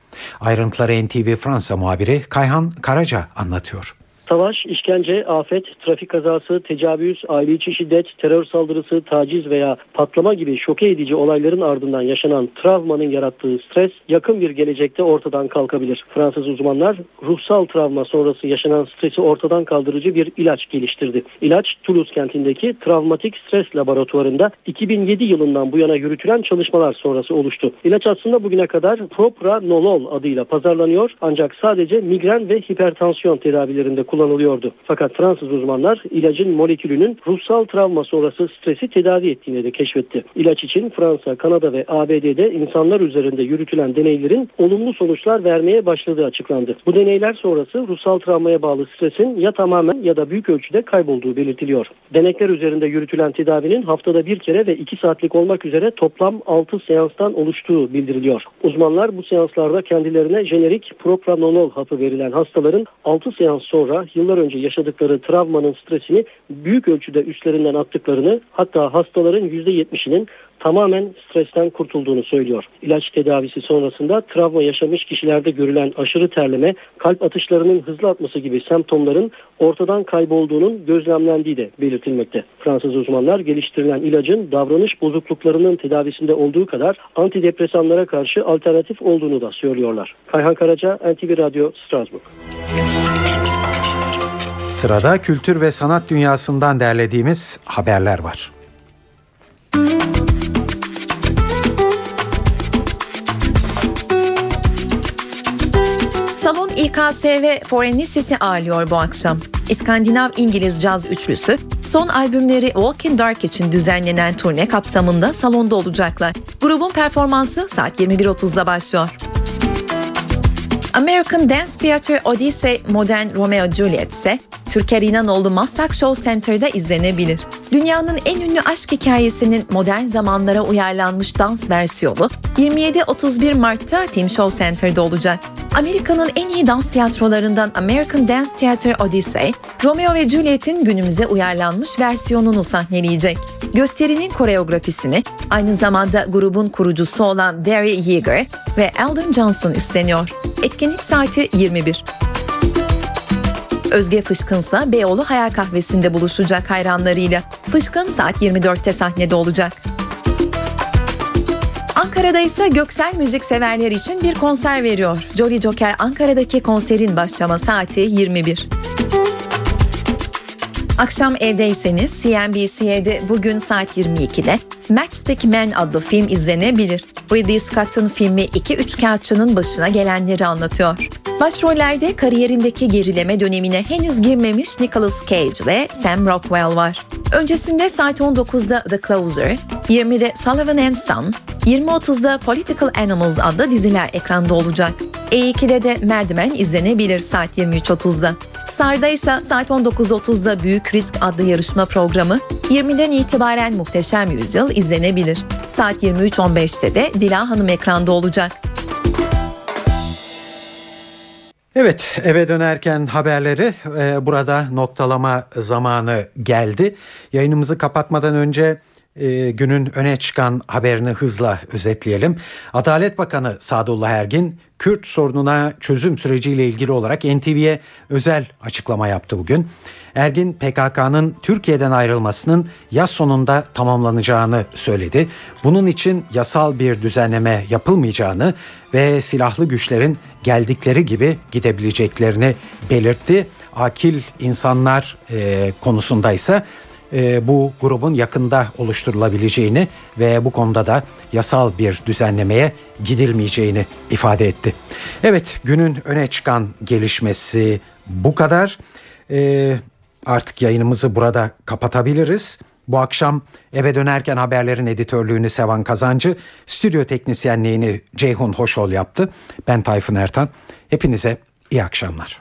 Ayrıntıları NTV Fransa muhabiri Kayhan Karaca anlatıyor. Savaş, işkence, afet, trafik kazası, tecavüz, aile içi şiddet, terör saldırısı, taciz veya patlama gibi şoke edici olayların ardından yaşanan travmanın yarattığı stres yakın bir gelecekte ortadan kalkabilir. Fransız uzmanlar ruhsal travma sonrası yaşanan stresi ortadan kaldırıcı bir ilaç geliştirdi. İlaç Toulouse kentindeki travmatik stres laboratuvarında 2007 yılından bu yana yürütülen çalışmalar sonrası oluştu. İlaç aslında bugüne kadar propranolol adıyla pazarlanıyor ancak sadece migren ve hipertansiyon tedavilerinde kullanılıyordu. Fakat Fransız uzmanlar ilacın molekülünün ruhsal travma sonrası stresi tedavi ettiğini de keşfetti. İlaç için Fransa, Kanada ve ABD'de insanlar üzerinde yürütülen deneylerin olumlu sonuçlar vermeye başladığı açıklandı. Bu deneyler sonrası ruhsal travmaya bağlı stresin ya tamamen ya da büyük ölçüde kaybolduğu belirtiliyor. Denekler üzerinde yürütülen tedavinin haftada bir kere ve iki saatlik olmak üzere toplam 6 seanstan oluştuğu bildiriliyor. Uzmanlar bu seanslarda kendilerine jenerik propranolol hapı verilen hastaların 6 seans sonra yıllar önce yaşadıkları travmanın stresini büyük ölçüde üstlerinden attıklarını hatta hastaların %70'inin tamamen stresten kurtulduğunu söylüyor. İlaç tedavisi sonrasında travma yaşamış kişilerde görülen aşırı terleme, kalp atışlarının hızlı atması gibi semptomların ortadan kaybolduğunun gözlemlendiği de belirtilmekte. Fransız uzmanlar geliştirilen ilacın davranış bozukluklarının tedavisinde olduğu kadar antidepresanlara karşı alternatif olduğunu da söylüyorlar. Kayhan Karaca, NTV Radyo, Strasbourg. Sırada kültür ve sanat dünyasından derlediğimiz haberler var. Salon İKSV Forenisis'i ağırlıyor bu akşam. İskandinav İngiliz caz üçlüsü son albümleri Walk in Dark için düzenlenen turne kapsamında salonda olacaklar. Grubun performansı saat 21.30'da başlıyor. American Dance Theater Odyssey Modern Romeo Juliet ise Türker İnanoğlu Maslak Show Center'da izlenebilir. Dünyanın en ünlü aşk hikayesinin modern zamanlara uyarlanmış dans versiyonu 27-31 Mart'ta Team Show Center'da olacak. Amerika'nın en iyi dans tiyatrolarından American Dance Theater Odyssey, Romeo ve Juliet'in günümüze uyarlanmış versiyonunu sahneleyecek. Gösterinin koreografisini aynı zamanda grubun kurucusu olan Derry Yeager ve Eldon Johnson üstleniyor. Etkinlik saati 21. Özge Fışkınsa Beyoğlu Hayal Kahvesi'nde buluşacak hayranlarıyla. Fışkın saat 24'te sahnede olacak. Ankara'da ise Göksel müzik severler için bir konser veriyor. Jolly Joker Ankara'daki konserin başlama saati 21. Akşam evdeyseniz CNBC'de bugün saat 22'de Matchstick Man adlı film izlenebilir. Ridley Scott'ın filmi iki üçkağıtçının başına gelenleri anlatıyor. Başrollerde kariyerindeki gerileme dönemine henüz girmemiş Nicolas Cage ile Sam Rockwell var. Öncesinde saat 19'da The Closer, 20'de Sullivan and Son, 20.30'da Political Animals adlı diziler ekranda olacak. E2'de de Mad Men izlenebilir saat 23.30'da. Star'da ise saat 19.30'da Büyük Risk adlı yarışma programı 20'den itibaren Muhteşem Yüzyıl izlenebilir. Saat 23.15'te de Dila Hanım ekranda olacak. Evet eve dönerken haberleri e, burada noktalama zamanı geldi. Yayınımızı kapatmadan önce e, günün öne çıkan haberini hızla özetleyelim. Adalet Bakanı Sadullah Ergin Kürt sorununa çözüm süreciyle ilgili olarak NTV'ye özel açıklama yaptı bugün. Ergin PKK'nın Türkiye'den ayrılmasının yaz sonunda tamamlanacağını söyledi. Bunun için yasal bir düzenleme yapılmayacağını ve silahlı güçlerin geldikleri gibi gidebileceklerini belirtti. Akil insanlar e, konusunda ise e, bu grubun yakında oluşturulabileceğini ve bu konuda da yasal bir düzenlemeye gidilmeyeceğini ifade etti. Evet günün öne çıkan gelişmesi bu kadar. E, artık yayınımızı burada kapatabiliriz. Bu akşam eve dönerken haberlerin editörlüğünü Sevan Kazancı, stüdyo teknisyenliğini Ceyhun Hoşol yaptı. Ben Tayfun Ertan. Hepinize iyi akşamlar.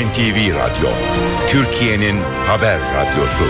NTV Radyo, Türkiye'nin haber radyosu.